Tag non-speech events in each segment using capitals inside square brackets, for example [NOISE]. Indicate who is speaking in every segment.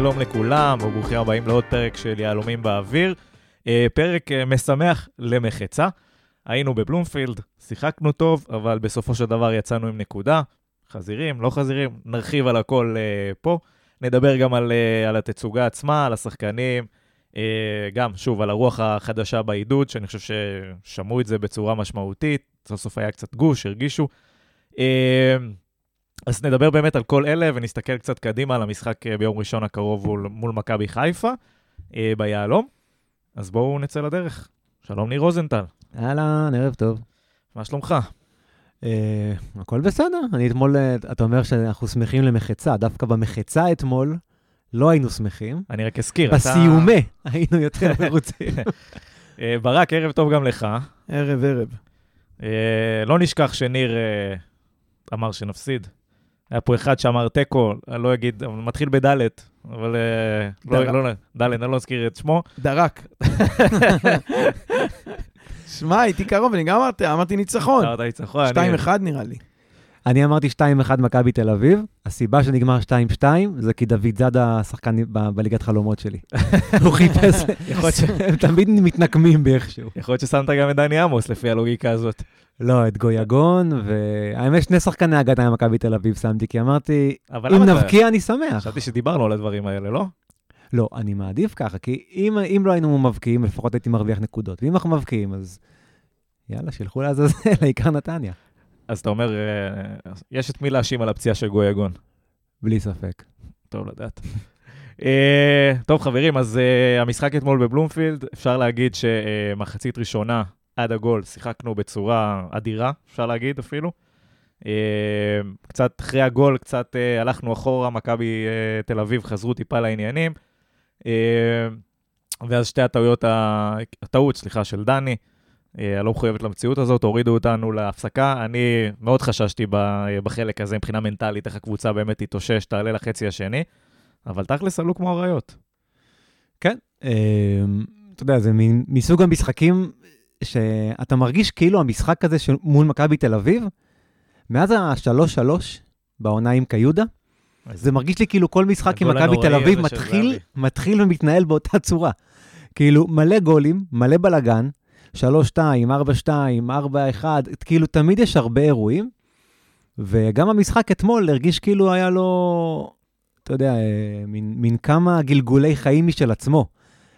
Speaker 1: שלום לכולם, וברוכים הבאים לעוד פרק של יהלומים באוויר. אה, פרק אה, משמח למחצה. היינו בבלומפילד, שיחקנו טוב, אבל בסופו של דבר יצאנו עם נקודה. חזירים, לא חזירים, נרחיב על הכל uh, פה. נדבר גם על, uh, על התצוגה עצמה, על השחקנים, uh, גם, שוב, על הרוח החדשה בעידוד, שאני חושב ששמעו את זה בצורה משמעותית. סוף סוף היה קצת גוש, הרגישו. Uh, אז נדבר באמת על כל אלה ונסתכל קצת קדימה על המשחק ביום ראשון הקרוב מול, מול מכבי חיפה uh, ביהלום. אז בואו נצא לדרך. שלום ניר רוזנטל.
Speaker 2: אהלן, ערב טוב.
Speaker 1: מה שלומך?
Speaker 2: Uh, הכל בסדר. אני אתמול, אה, אתה אומר שאנחנו שמחים למחצה. דווקא במחצה אתמול לא היינו שמחים.
Speaker 1: אני רק אזכיר,
Speaker 2: בסיומה אתה... היינו יותר [LAUGHS] מרוצים.
Speaker 1: uh, ברק, ערב טוב גם לך.
Speaker 3: ערב, ערב.
Speaker 1: Uh, לא נשכח שניר uh, אמר שנפסיד. היה פה אחד שאמר תיקו, אני לא אגיד, מתחיל בדלת, אבל לא, לא, לא, דלת, אני לא אזכיר את שמו.
Speaker 3: דרק. [LAUGHS] שמע, הייתי קרוב, אני גם אמרתי, אמרתי ניצחון.
Speaker 1: אמרת ניצחון.
Speaker 3: 2-1 נראה לי.
Speaker 2: אני אמרתי 2-1 מכבי תל אביב. הסיבה שנגמר 2-2 זה כי דוד זאדה שחקן בליגת חלומות שלי. [LAUGHS] הוא חיפש, הם תמיד מתנקמים באיכשהו.
Speaker 1: יכול להיות ששמת גם את דני עמוס לפי הלוגיקה הזאת.
Speaker 2: לא, את גויגון, והאמת שני שחקני הגנה ממכבי תל אביב שמתי, כי אמרתי, אם נבקיע אני שמח.
Speaker 1: חשבתי שדיברנו על הדברים האלה, לא?
Speaker 2: לא, אני מעדיף ככה, כי אם, אם לא היינו מבקיעים, לפחות הייתי מרוויח נקודות. ואם אנחנו מבקיעים, אז יאללה, שילכו לעזאזל, [LAUGHS] העיקר נתניה.
Speaker 1: אז אתה אומר, אה, יש את מי להאשים על הפציעה של גויגון.
Speaker 2: בלי ספק.
Speaker 1: טוב לדעת. [LAUGHS] אה, טוב, חברים, אז uh, המשחק אתמול בבלומפילד, אפשר להגיד שמחצית ראשונה עד הגול שיחקנו בצורה אדירה, אפשר להגיד אפילו. קצת אחרי הגול, קצת הלכנו אחורה, מכבי תל אביב חזרו טיפה לעניינים. Uh, ואז שתי הטעויות, הטעות, סליחה, של דני, הלא מחויבת למציאות הזאת, הורידו אותנו להפסקה. אני מאוד חששתי בחלק הזה מבחינה מנטלית, איך הקבוצה באמת תתאושש, תעלה לחצי השני, אבל תכלס עלו כמו אריות.
Speaker 2: כן, אתה יודע, זה מסוג המשחקים שאתה מרגיש כאילו המשחק הזה מול מכבי תל אביב, מאז ה-3-3 בעונה עם קיודה, זה מרגיש לי כאילו כל משחק עם מכבי תל אביב מתחיל, מתחיל ומתנהל באותה צורה. כאילו, מלא גולים, מלא בלאגן, 3-2, 4-2, 4-1, כאילו תמיד יש הרבה אירועים, וגם המשחק אתמול הרגיש כאילו היה לו, אתה יודע, אה, מין, מין כמה גלגולי חיים משל עצמו.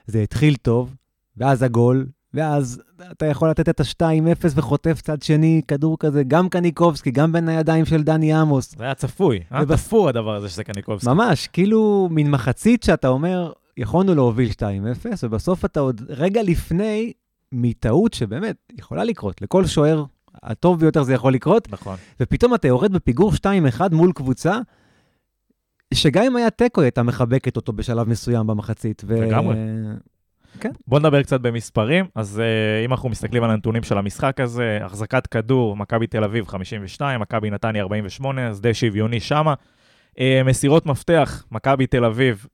Speaker 2: זה התחיל טוב, ואז הגול, ואז אתה יכול לתת את ה-2-0 וחוטף צד שני, כדור כזה, גם קניקובסקי, גם בין הידיים של דני עמוס.
Speaker 1: זה היה צפוי, היה ובס... תפור הדבר הזה שזה קניקובסקי.
Speaker 2: ממש, כאילו מין מחצית שאתה אומר, יכולנו להוביל 2-0, ובסוף אתה עוד רגע לפני מטעות שבאמת יכולה לקרות. לכל שוער, הטוב ביותר זה יכול לקרות.
Speaker 1: נכון.
Speaker 2: ופתאום אתה יורד בפיגור 2-1 מול קבוצה, שגם אם היה תיקו, היא הייתה מחבקת אותו בשלב מסוים במחצית.
Speaker 1: לגמרי. כן. בואו נדבר קצת במספרים. אז uh, אם אנחנו מסתכלים על הנתונים של המשחק הזה, החזקת כדור, מכבי תל אביב 52, מכבי נתניה 48, אז די שוויוני שמה. Uh, מסירות מפתח, מכבי תל אביב,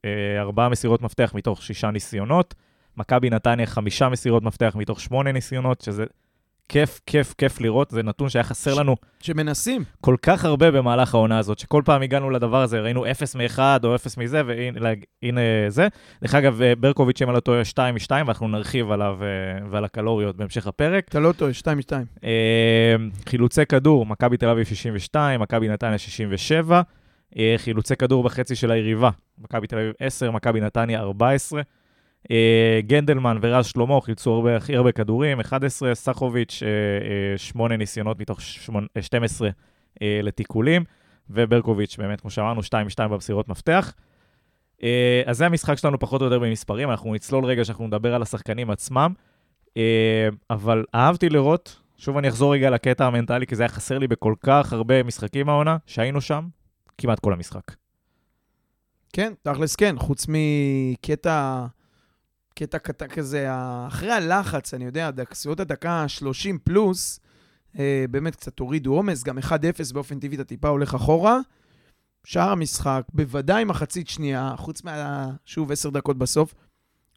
Speaker 1: uh, מסירות מפתח מתוך שישה ניסיונות. מכבי נתניה חמישה מסירות מפתח מתוך שמונה ניסיונות, שזה כיף, כיף, כיף לראות, זה נתון שהיה חסר לנו.
Speaker 3: שמנסים.
Speaker 1: כל כך הרבה במהלך העונה הזאת, שכל פעם הגענו לדבר הזה, ראינו 0 מ-1 או 0 מזה, והנה זה. דרך אגב, אה, ברקוביץ', אם אני לא טועה, 2 מ-2, ואנחנו נרחיב עליו אה, ועל הקלוריות בהמשך הפרק.
Speaker 3: אתה לא טועה, 2 מ-2.
Speaker 1: חילוצי כדור, מכבי תל אביב 62, מכבי נתניה 67. אה, חילוצי כדור בחצי של היריבה, מכבי תל אביב 10, מכבי נתניה 14. אה, גנדלמן ורז שלמה חילצו הרבה, הכי הרבה כדורים, 11, סחוביץ', 8 אה, אה, ניסיונות מתוך 12 לתיקולים, וברקוביץ', באמת, כמו שאמרנו, 2-2 במסירות מפתח. אז זה המשחק שלנו פחות או יותר במספרים, אנחנו נצלול רגע שאנחנו נדבר על השחקנים עצמם, אבל אהבתי לראות, שוב אני אחזור רגע לקטע המנטלי, כי זה היה חסר לי בכל כך הרבה משחקים העונה, שהיינו שם, כמעט כל המשחק.
Speaker 3: כן, תכלס כן, חוץ מקטע קטע קטע כזה, אחרי הלחץ, אני יודע, סביבות הדקה 30 פלוס, אה, באמת קצת הורידו עומס, גם 1-0 באופן טבעי אתה טיפה הולך אחורה. שאר המשחק, בוודאי מחצית שנייה, חוץ מה... שוב, עשר דקות בסוף,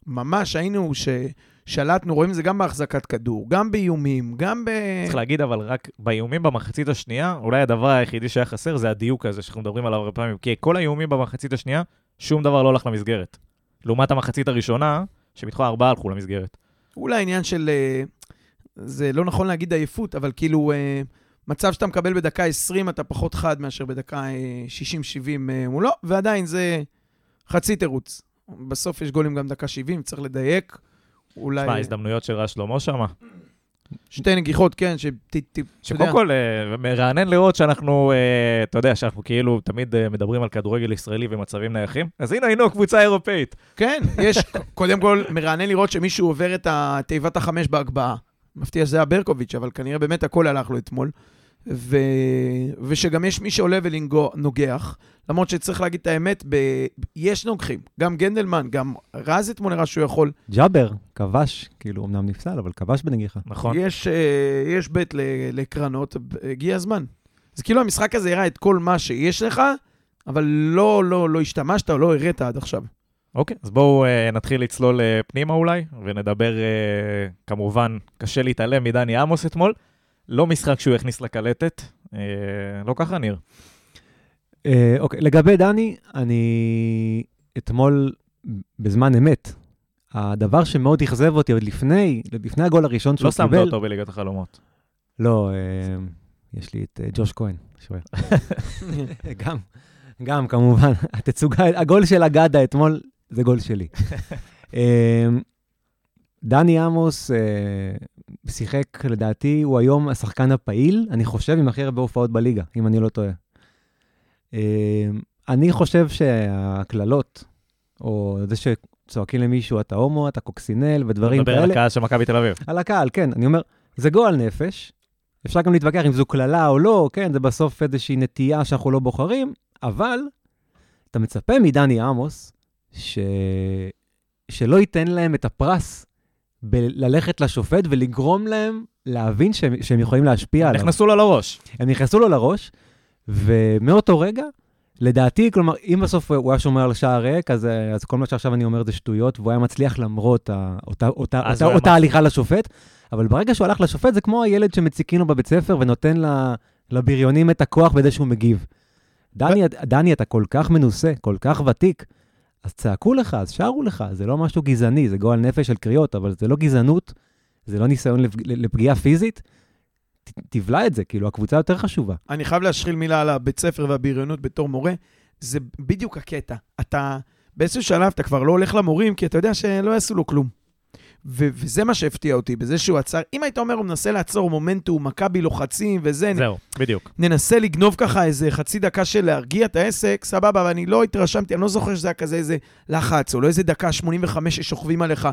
Speaker 3: ממש היינו ששלטנו, רואים את זה גם בהחזקת כדור, גם באיומים, גם ב...
Speaker 1: צריך להגיד, אבל רק באיומים במחצית השנייה, אולי הדבר היחידי שהיה חסר זה הדיוק הזה שאנחנו מדברים עליו הרבה פעמים. כי כל האיומים במחצית השנייה, שום דבר לא הלך למסגרת. לעומת המחצית הראשונה, שמתוכו ארבעה הלכו למסגרת.
Speaker 3: אולי עניין של... אה, זה לא נכון להגיד עייפות, אבל כאילו, אה, מצב שאתה מקבל בדקה 20, אתה פחות חד מאשר בדקה 60-70 אה, מולו, ועדיין זה חצי תירוץ. בסוף יש גולים גם דקה 70, צריך לדייק. אולי...
Speaker 1: תשמע, הזדמנויות של רז שלמה שמה.
Speaker 3: שתי נגיחות, כן, ש...
Speaker 1: שקודם כל, uh, מרענן לראות שאנחנו, uh, אתה יודע, שאנחנו כאילו תמיד uh, מדברים על כדורגל ישראלי ומצבים נייחים, אז הנה היינו קבוצה אירופאית.
Speaker 3: כן, יש, [LAUGHS] קודם כל, מרענן לראות שמישהו עובר את תיבת החמש בהגבהה. מפתיע שזה היה ברקוביץ', אבל כנראה באמת הכל הלך לו אתמול. ו... ושגם יש מי שעולה ונוגח, למרות שצריך להגיד את האמת, ב... יש נוגחים, גם גנדלמן, גם רז אתמול נראה שהוא יכול.
Speaker 2: ג'אבר, כבש, כאילו, אמנם נפסל, אבל כבש בנגיחה.
Speaker 1: נכון.
Speaker 3: יש, אה, יש בית לקרנות, הגיע הזמן. זה כאילו המשחק הזה הראה את כל מה שיש לך, אבל לא, לא, לא השתמשת או לא הראת עד עכשיו.
Speaker 1: אוקיי, אז בואו uh, נתחיל לצלול uh, פנימה אולי, ונדבר, uh, כמובן, קשה להתעלם מדני עמוס אתמול. לא משחק שהוא הכניס לקלטת, uh, לא ככה ניר.
Speaker 2: Uh, אוקיי, לגבי דני, אני אתמול, בזמן אמת, הדבר שמאוד אכזב אותי עוד לפני, לפני הגול הראשון שהוא
Speaker 1: לא
Speaker 2: קיבל...
Speaker 1: לא שמת אותו בליגת החלומות.
Speaker 2: לא, uh, יש לי את uh, ג'וש כהן, שוער. [LAUGHS] גם, גם, כמובן. התצוגה, הגול של אגדה אתמול זה גול שלי. [LAUGHS] אמ, דני עמוס אה, שיחק, לדעתי, הוא היום השחקן הפעיל, אני חושב, עם הכי הרבה הופעות בליגה, אם אני לא טועה. אמ, אני חושב שהקללות, או זה שצועקים למישהו, אתה הומו, אתה קוקסינל, ודברים כאלה...
Speaker 1: מדבר על הקהל של מכבי תל אביב.
Speaker 2: על הקהל, כן. אני אומר, זה גועל נפש. אפשר גם להתווכח אם זו קללה או לא, כן, זה בסוף איזושהי נטייה שאנחנו לא בוחרים, אבל אתה מצפה מדני עמוס ש... שלא ייתן להם את הפרס בללכת לשופט ולגרום להם להבין שהם, שהם יכולים להשפיע עליו.
Speaker 1: נכנסו לו לראש.
Speaker 2: הם נכנסו לו לראש, ומאותו רגע, לדעתי, כלומר, אם בסוף הוא היה שומר על שער ריק, אז, אז כל מה שעכשיו אני אומר זה שטויות, והוא היה מצליח למרות ה, אותה, אותה, אותה, אותה הליכה לשופט, אבל ברגע שהוא הלך לשופט, זה כמו הילד שמציקים לו בבית ספר ונותן לבריונים את הכוח בזה שהוא מגיב. דני, דני, אתה כל כך מנוסה, כל כך ותיק, אז צעקו לך, אז שרו לך, זה לא משהו גזעני, זה גועל נפש של קריאות, אבל זה לא גזענות, זה לא ניסיון לפגיעה פיזית. תבלע את זה, כאילו, הקבוצה יותר חשובה.
Speaker 3: אני חייב להשחיל מילה על הבית ספר והבריונות בתור מורה. זה בדיוק הקטע. אתה, באיזשהו שלב אתה כבר לא הולך למורים, כי אתה יודע שלא יעשו לו כלום. ו- וזה מה שהפתיע אותי, בזה שהוא עצר. אם היית אומר, הוא מנסה לעצור מומנטום, מכבי לוחצים וזה...
Speaker 1: זהו, נ... בדיוק.
Speaker 3: ננסה לגנוב ככה איזה חצי דקה של להרגיע את העסק, סבבה, אבל אני לא התרשמתי, אני לא זוכר שזה היה כזה איזה לחץ, או לא איזה דקה 85 ששוכבים עליך.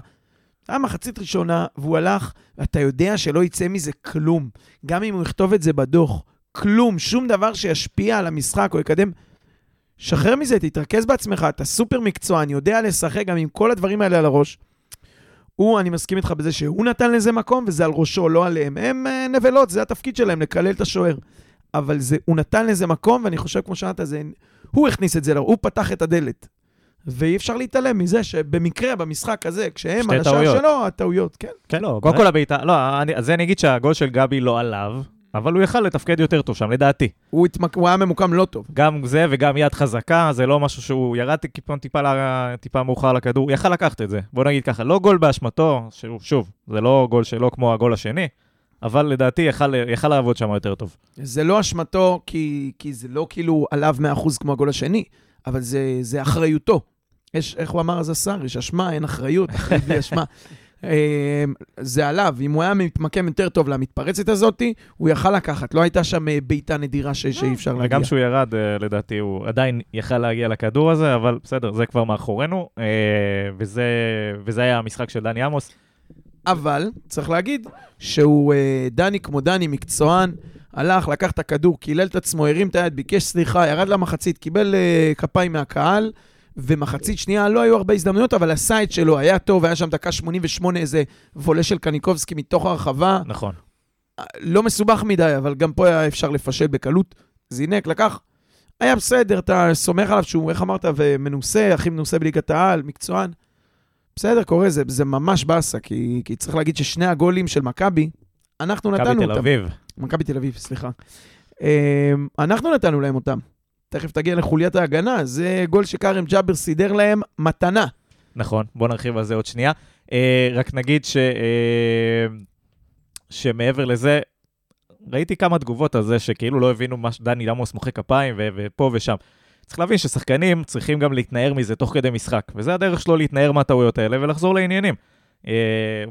Speaker 3: היה מחצית ראשונה, והוא הלך, אתה יודע שלא יצא מזה כלום. גם אם הוא יכתוב את זה בדוח, כלום, שום דבר שישפיע על המשחק או יקדם. שחרר מזה, תתרכז בעצמך, אתה סופר מקצוען, יודע לשחק גם עם כל הדברים האלה על הראש. הוא, אני מסכים איתך בזה שהוא נתן לזה מקום, וזה על ראשו, לא עליהם. הם uh, נבלות, זה התפקיד שלהם, לקלל את השוער. אבל זה, הוא נתן לזה מקום, ואני חושב, כמו שאמרת, זה... הוא הכניס את זה, הוא פתח את הדלת. ואי אפשר להתעלם מזה שבמקרה, במשחק הזה, כשהם על השער שלו, הטעויות, כן.
Speaker 1: כן, לא, קודם כל הבעיטה, לא, אני, אז אני אגיד שהגול של גבי לא עליו, אבל הוא יכל לתפקד יותר טוב שם, לדעתי.
Speaker 3: הוא, התמק... הוא היה ממוקם לא טוב.
Speaker 1: גם זה וגם יד חזקה, זה לא משהו שהוא ירד טיפה, טיפה, טיפה מאוחר לכדור, הוא יכל לקחת את זה. בוא נגיד ככה, לא גול באשמתו, שוב, שוב, זה לא גול שלו כמו הגול השני, אבל לדעתי יכל, יכל לעבוד שם יותר טוב.
Speaker 3: זה לא אשמתו, כי, כי זה לא כאילו עליו 100% כמו הגול השני, אבל זה, זה אחריותו. יש, איך הוא אמר אז השר? יש אשמה, אין אחריות, אחריות בלי אשמה. [LAUGHS] אמ, זה עליו. אם הוא היה מתמקם יותר טוב למתפרצת הזאת, הוא יכל לקחת. לא הייתה שם אה, בעיטה נדירה ש... שאי אפשר להגיע.
Speaker 1: וגם כשהוא ירד, אה, לדעתי, הוא עדיין יכל להגיע לכדור הזה, אבל בסדר, זה כבר מאחורינו, אה, וזה, וזה היה המשחק של דני עמוס.
Speaker 3: אבל צריך להגיד שהוא, דני כמו דני, מקצוען, הלך, לקח את הכדור, קילל את עצמו, הרים את היד, ביקש סליחה, ירד למחצית, קיבל כפיים מהקהל. ומחצית שנייה לא היו הרבה הזדמנויות, אבל את שלו, היה טוב, היה שם דקה 88 איזה וולה של קניקובסקי מתוך הרחבה.
Speaker 1: נכון.
Speaker 3: לא מסובך מדי, אבל גם פה היה אפשר לפשל בקלות. זינק, לקח. היה בסדר, אתה סומך עליו שהוא, איך אמרת, ומנוסה, הכי מנוסה בליגת העל, מקצוען. בסדר, קורה, זה, זה ממש באסה, כי, כי צריך להגיד ששני הגולים של מכבי, אנחנו נתנו אותם.
Speaker 1: מכבי תל אביב.
Speaker 3: מכבי תל אביב, סליחה. אמ, אנחנו נתנו להם אותם. תכף תגיע לחוליית ההגנה, זה גול שכרם ג'אבר סידר להם מתנה.
Speaker 1: נכון, בוא נרחיב על זה עוד שנייה. אה, רק נגיד ש, אה, שמעבר לזה, ראיתי כמה תגובות על זה שכאילו לא הבינו מה שדני למוס מוחא כפיים ו- ופה ושם. צריך להבין ששחקנים צריכים גם להתנער מזה תוך כדי משחק, וזה הדרך שלו להתנער מהטעויות האלה ולחזור לעניינים. אה,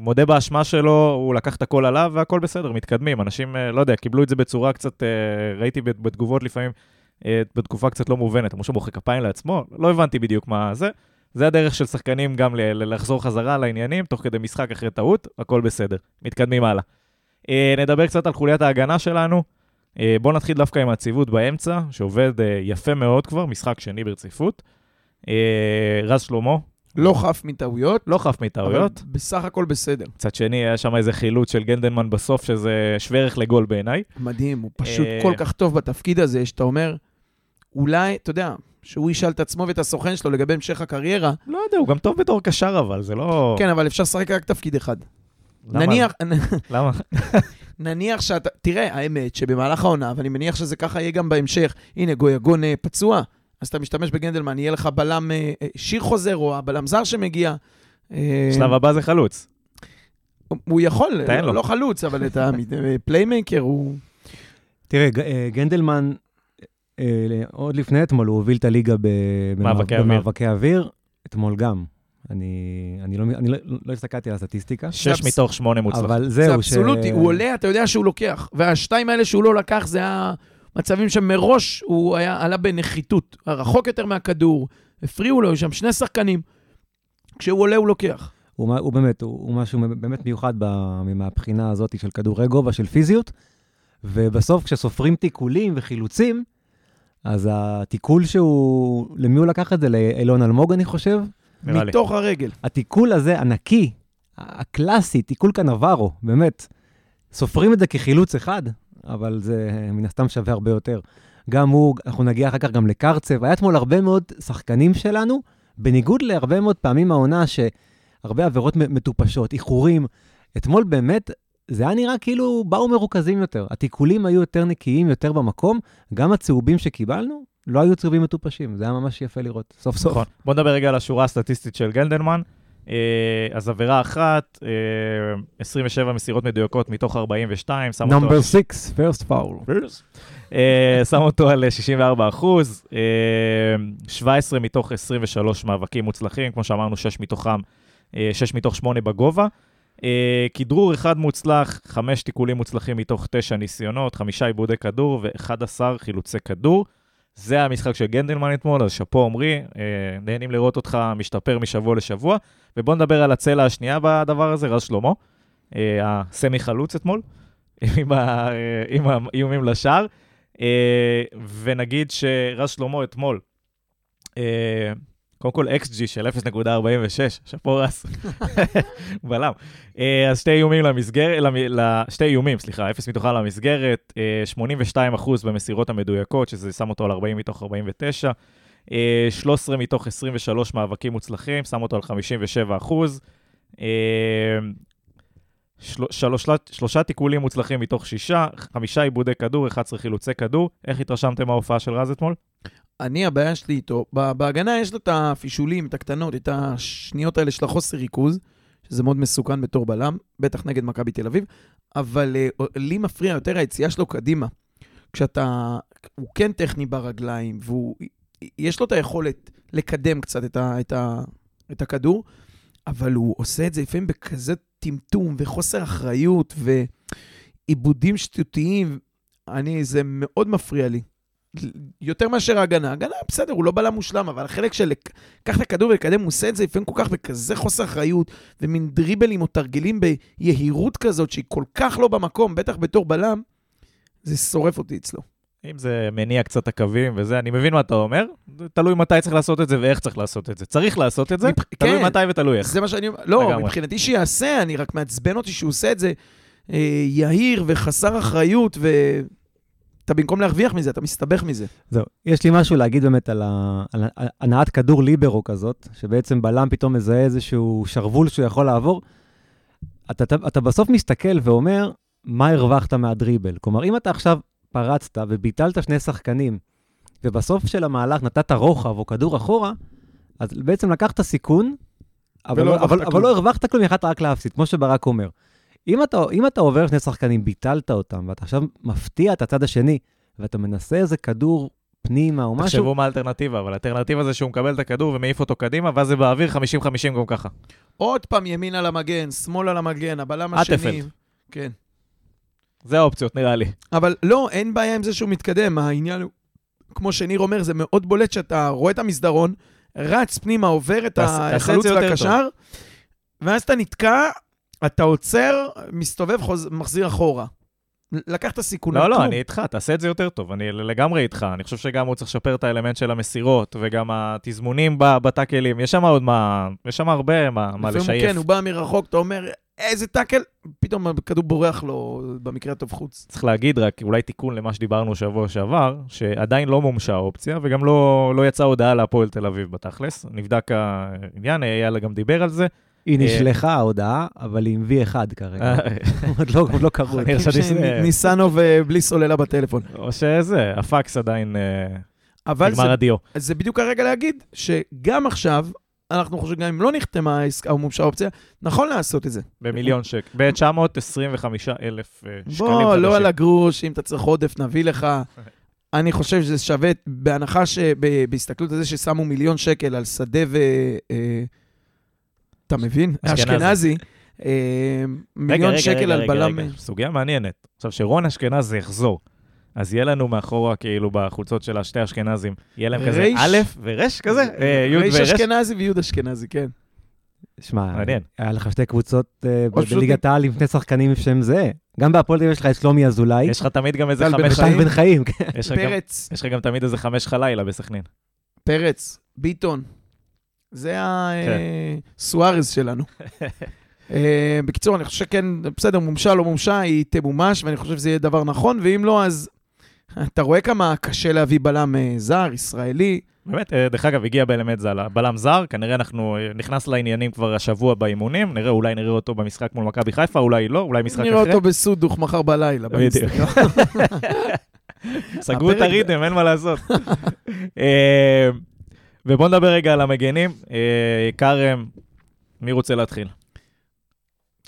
Speaker 1: מודה באשמה שלו, הוא לקח את הכל עליו והכל בסדר, מתקדמים. אנשים, אה, לא יודע, קיבלו את זה בצורה קצת, אה, ראיתי בת- בתגובות לפעמים, בתקופה קצת לא מובנת. אמרו שהוא מוחא כפיים לעצמו, לא הבנתי בדיוק מה זה. זה הדרך של שחקנים גם לחזור חזרה לעניינים, תוך כדי משחק אחרי טעות, הכל בסדר. מתקדמים הלאה. אה, נדבר קצת על חוליית ההגנה שלנו. אה, בואו נתחיל דווקא עם הציוות באמצע, שעובד אה, יפה מאוד כבר, משחק שני ברציפות. אה, רז שלמה,
Speaker 3: לא חף מטעויות,
Speaker 1: לא חף מטעויות.
Speaker 3: אבל בסך הכל בסדר.
Speaker 1: מצד שני, היה שם איזה חילוץ של גנדלמן בסוף, שזה שווה ערך לגול בעיניי.
Speaker 3: מדהים, הוא פשוט
Speaker 1: אה,
Speaker 3: כל כך טוב בתפקיד הזה, שאתה אומר, אולי, אתה יודע, שהוא ישאל את עצמו ואת הסוכן שלו לגבי המשך הקריירה,
Speaker 1: לא יודע, הוא גם טוב בתור קשר, אבל זה לא...
Speaker 3: כן, אבל אפשר לשחק רק תפקיד אחד.
Speaker 1: למה?
Speaker 3: נניח, [LAUGHS]
Speaker 1: למה? [LAUGHS]
Speaker 3: נניח שאתה, תראה, האמת שבמהלך העונה, ואני מניח שזה ככה יהיה גם בהמשך, הנה, גויגון אה, פצוע, אז אתה משתמש בגנדלמן, יהיה לך בלם אה, אה, שיר חוזר, או הבלם זר שמגיע.
Speaker 1: שלב הבא זה חלוץ.
Speaker 3: הוא יכול,
Speaker 1: לו.
Speaker 3: לא חלוץ, אבל את ה playmaker [LAUGHS] הוא...
Speaker 2: תראה, אה, גנדלמן, עוד לפני אתמול, הוא הוביל את הליגה. במאבקי אוויר, אתמול גם. אני, אני, לא, אני לא, לא הסתכלתי על הסטטיסטיקה,
Speaker 1: שש
Speaker 3: אבס-
Speaker 1: מתוך שמונה מוצלח.
Speaker 2: אבל
Speaker 3: זה
Speaker 2: זהו,
Speaker 3: אבסולוטי, הוא עולה, אתה יודע שהוא לוקח. והשתיים האלה שהוא לא לקח, זה המצבים שמראש הוא היה, עלה בנחיתות. רחוק יותר מהכדור, הפריעו לו, היו שם שני שחקנים. כשהוא עולה, הוא לוקח.
Speaker 2: הוא, מה- הוא באמת, הוא, הוא משהו באמת מיוחד ב, מהבחינה הזאת של כדורי גובה, של פיזיות, ובסוף כשסופרים תיקולים וחילוצים, אז התיקול שהוא, למי הוא לקח את זה? לאילון אלמוג, אני חושב?
Speaker 1: נראה לי.
Speaker 3: מתוך הרגל.
Speaker 2: התיקול הזה, הנקי, הקלאסי, תיקול קנברו, באמת. סופרים את זה כחילוץ אחד, אבל זה מן הסתם שווה הרבה יותר. גם הוא, אנחנו נגיע אחר כך גם לקרצב. היה אתמול הרבה מאוד שחקנים שלנו, בניגוד להרבה מאוד פעמים העונה, שהרבה עבירות מטופשות, איחורים. אתמול באמת, זה היה נראה כאילו באו מרוכזים יותר. התיקולים היו יותר נקיים, יותר במקום. גם הצהובים שקיבלנו, לא היו צהובים מטופשים. זה היה ממש יפה לראות, סוף סוף.
Speaker 1: נכון. בוא נדבר רגע על השורה הסטטיסטית של גנדלמן. אה, אז עבירה אחת, אה, 27 מסירות מדויקות מתוך 42, שם אותו...
Speaker 2: נאמבר 6, first foul.
Speaker 1: אה, שם אותו על 64 אחוז, אה, 17 מתוך 23 מאבקים מוצלחים, כמו שאמרנו, 6 מתוכם, אה, 6 מתוך 8 בגובה. אה, כדרור אחד מוצלח, 5 תיקולים מוצלחים מתוך 9 ניסיונות, 5 עיבודי כדור ו-11 חילוצי כדור. זה המשחק של גנדלמן אתמול, אז שאפו עמרי, אה, נהנים לראות אותך משתפר משבוע לשבוע. ובואו נדבר על הצלע השנייה בדבר הזה, רז שלמה, אה, הסמי חלוץ אתמול, [LAUGHS] עם, ה, עם האיומים לשער. אה, ונגיד שרז שלמה אתמול, אה, קודם כל XG של 0.46, שאפו רז, [LAUGHS] בלם. אה, אז שתי איומים למסגרת, שתי איומים, סליחה, 0 מתוכם למסגרת, אה, 82% במסירות המדויקות, שזה שם אותו על 40 מתוך 49, אה, 13 מתוך 23 מאבקים מוצלחים, שם אותו על 57 אחוז. אה, של, שלושה, שלושה תיקולים מוצלחים מתוך שישה, חמישה עיבודי כדור, 11 חילוצי כדור. איך התרשמתם מההופעה של רז אתמול?
Speaker 3: אני, הבעיה שלי איתו, בהגנה יש לו את הפישולים, את הקטנות, את השניות האלה של החוסר ריכוז, שזה מאוד מסוכן בתור בלם, בטח נגד מכבי תל אביב, אבל uh, לי מפריע יותר היציאה שלו קדימה. כשאתה, הוא כן טכני ברגליים, ויש לו את היכולת לקדם קצת את, ה, את, ה, את הכדור, אבל הוא עושה את זה לפעמים בכזה טמטום וחוסר אחריות ועיבודים שטותיים. אני, זה מאוד מפריע לי. יותר מאשר ההגנה. הגנה, בסדר, הוא לא בלם מושלם, אבל החלק של לקח את הכדור ולקדם, הוא עושה את זה לפעמים כל כך בכזה חוסר אחריות, ומין דריבלים או תרגילים ביהירות כזאת, שהיא כל כך לא במקום, בטח בתור בלם, זה שורף אותי אצלו.
Speaker 1: אם זה מניע קצת הקווים וזה, אני מבין מה אתה אומר, תלוי מתי צריך לעשות את זה ואיך צריך לעשות את זה. צריך לעשות את זה,
Speaker 3: מבח-
Speaker 1: תלוי
Speaker 3: כן.
Speaker 1: מתי ותלוי איך.
Speaker 3: זה מה שאני אומר. לא,
Speaker 1: לגמרי.
Speaker 3: מבחינתי שיעשה, אני רק מעצבן אותי שהוא עושה את זה אה, יהיר וחסר אחריות, ו... אתה במקום להרוויח מזה, אתה מסתבך מזה.
Speaker 2: זהו, יש לי משהו להגיד באמת על, ה... על ה- הנעת כדור ליברו כזאת, שבעצם בלם פתאום מזהה איזשהו שרוול שהוא יכול לעבור. אתה, אתה, אתה בסוף מסתכל ואומר, מה הרווחת מהדריבל? כלומר, אם אתה עכשיו פרצת וביטלת שני שחקנים, ובסוף של המהלך נתת רוחב או כדור אחורה, אז בעצם לקחת סיכון, אבל,
Speaker 3: ולא
Speaker 2: לא, אבל, אבל. לא הרווחת כלום, יכלת רק להפסיד, כמו שברק אומר. אם אתה, אם אתה עובר שני שחקנים, ביטלת אותם, ואתה עכשיו מפתיע את הצד השני, ואתה מנסה איזה כדור פנימה או משהו,
Speaker 1: תחשבו מה האלטרנטיבה, אבל האלטרנטיבה זה שהוא מקבל את הכדור ומעיף אותו קדימה, ואז זה באוויר 50-50 גם ככה.
Speaker 3: עוד פעם ימין על המגן, שמאל על המגן, הבלם השני.
Speaker 1: אטפלד.
Speaker 3: כן.
Speaker 1: זה האופציות, נראה לי.
Speaker 3: אבל לא, אין בעיה עם זה שהוא מתקדם. העניין הוא, כמו שניר אומר, זה מאוד בולט שאתה רואה את המסדרון, רץ פנימה, עובר את החלוץ והקשר, ואז אתה נתקע, אתה עוצר, מסתובב, חוז... מחזיר אחורה. לקח את הסיכון.
Speaker 1: לא, לא,
Speaker 3: כלום.
Speaker 1: אני איתך, תעשה את זה יותר טוב, אני לגמרי איתך. אני חושב שגם הוא צריך לשפר את האלמנט של המסירות, וגם התזמונים בטאקלים, יש שם עוד מה, יש שם הרבה מה מה לשייף.
Speaker 3: כן, הוא בא מרחוק, אתה אומר, איזה טאקל, פתאום הכדור בורח לו, במקרה הטוב חוץ.
Speaker 1: צריך להגיד רק, אולי תיקון למה שדיברנו שבוע שעבר, שעדיין לא מומשה האופציה, וגם לא, לא יצאה הודעה להפועל תל אביב בתכלס. נבדק העניין, אייל גם דיבר על זה.
Speaker 2: היא
Speaker 1: אה,
Speaker 2: נשלחה ההודעה, אבל היא עם V1 כרגע. עוד לא, עוד לא קראו
Speaker 3: ניסנוב אה, בלי סוללה בטלפון.
Speaker 1: או שזה, הפקס עדיין אה,
Speaker 3: אבל זה
Speaker 1: נגמר הדיו.
Speaker 3: זה בדיוק הרגע להגיד שגם עכשיו, אנחנו חושבים, גם אם לא נחתמה העסקה או מומשה האופציה, נכון לעשות את זה.
Speaker 1: במיליון שקל. ב-925 אלף אה, שקלים
Speaker 3: בוא,
Speaker 1: חדשים.
Speaker 3: לא על הגרוש, אם אתה צריך עודף, נביא לך. [LAUGHS] אני חושב שזה שווה, בהנחה שבהסתכלות על זה ששמו מיליון שקל על שדה ו... אתה מבין?
Speaker 1: אשכנזי.
Speaker 3: אה, מיליון שקל על
Speaker 1: רגע,
Speaker 3: בלם.
Speaker 1: רגע, סוגיה מעניינת. עכשיו, שרון אשכנזי יחזור, אז יהיה לנו מאחורה, כאילו, בחולצות של השתי אשכנזים, יהיה להם כזה
Speaker 3: ריש.
Speaker 1: א' ורש כזה? אה, י'
Speaker 3: ריש
Speaker 1: ורש?
Speaker 3: אשכנזי ויוד אשכנזי, כן.
Speaker 2: שמע,
Speaker 1: מעניין.
Speaker 2: היה לך שתי קבוצות אה, בליגת העל עם שני שחקנים שם זהה. גם בהפועל תל אביב יש לך את שלומי אזולאי,
Speaker 1: יש לך תמיד גם איזה חמש...
Speaker 3: חיים.
Speaker 2: בן חיים, כן.
Speaker 3: פרץ,
Speaker 1: יש לך גם תמיד איזה חמש לך לילה בסכנין.
Speaker 3: פרץ, ביטון. זה
Speaker 1: כן.
Speaker 3: הסוארז שלנו. [LAUGHS] אה, בקיצור, אני חושב שכן, בסדר, מומשה, לא מומשה, היא תמומש, ואני חושב שזה יהיה דבר נכון, ואם לא, אז אתה רואה כמה קשה להביא בלם אה, זר, ישראלי.
Speaker 1: באמת, אה, דרך אגב, הגיע באמת זל, בלם זר, כנראה אנחנו, אה, נכנס לעניינים כבר השבוע באימונים, נראה, אולי נראה אותו במשחק מול מכבי חיפה, אולי לא, אולי משחק
Speaker 3: נראה
Speaker 1: אחר.
Speaker 3: אותו בסודוך מחר בלילה.
Speaker 1: בדיוק. [LAUGHS] סגרו את הריתם, אין מה לעשות. [LAUGHS] אה, ובואו נדבר רגע על המגנים. אה, כרם, מי רוצה להתחיל?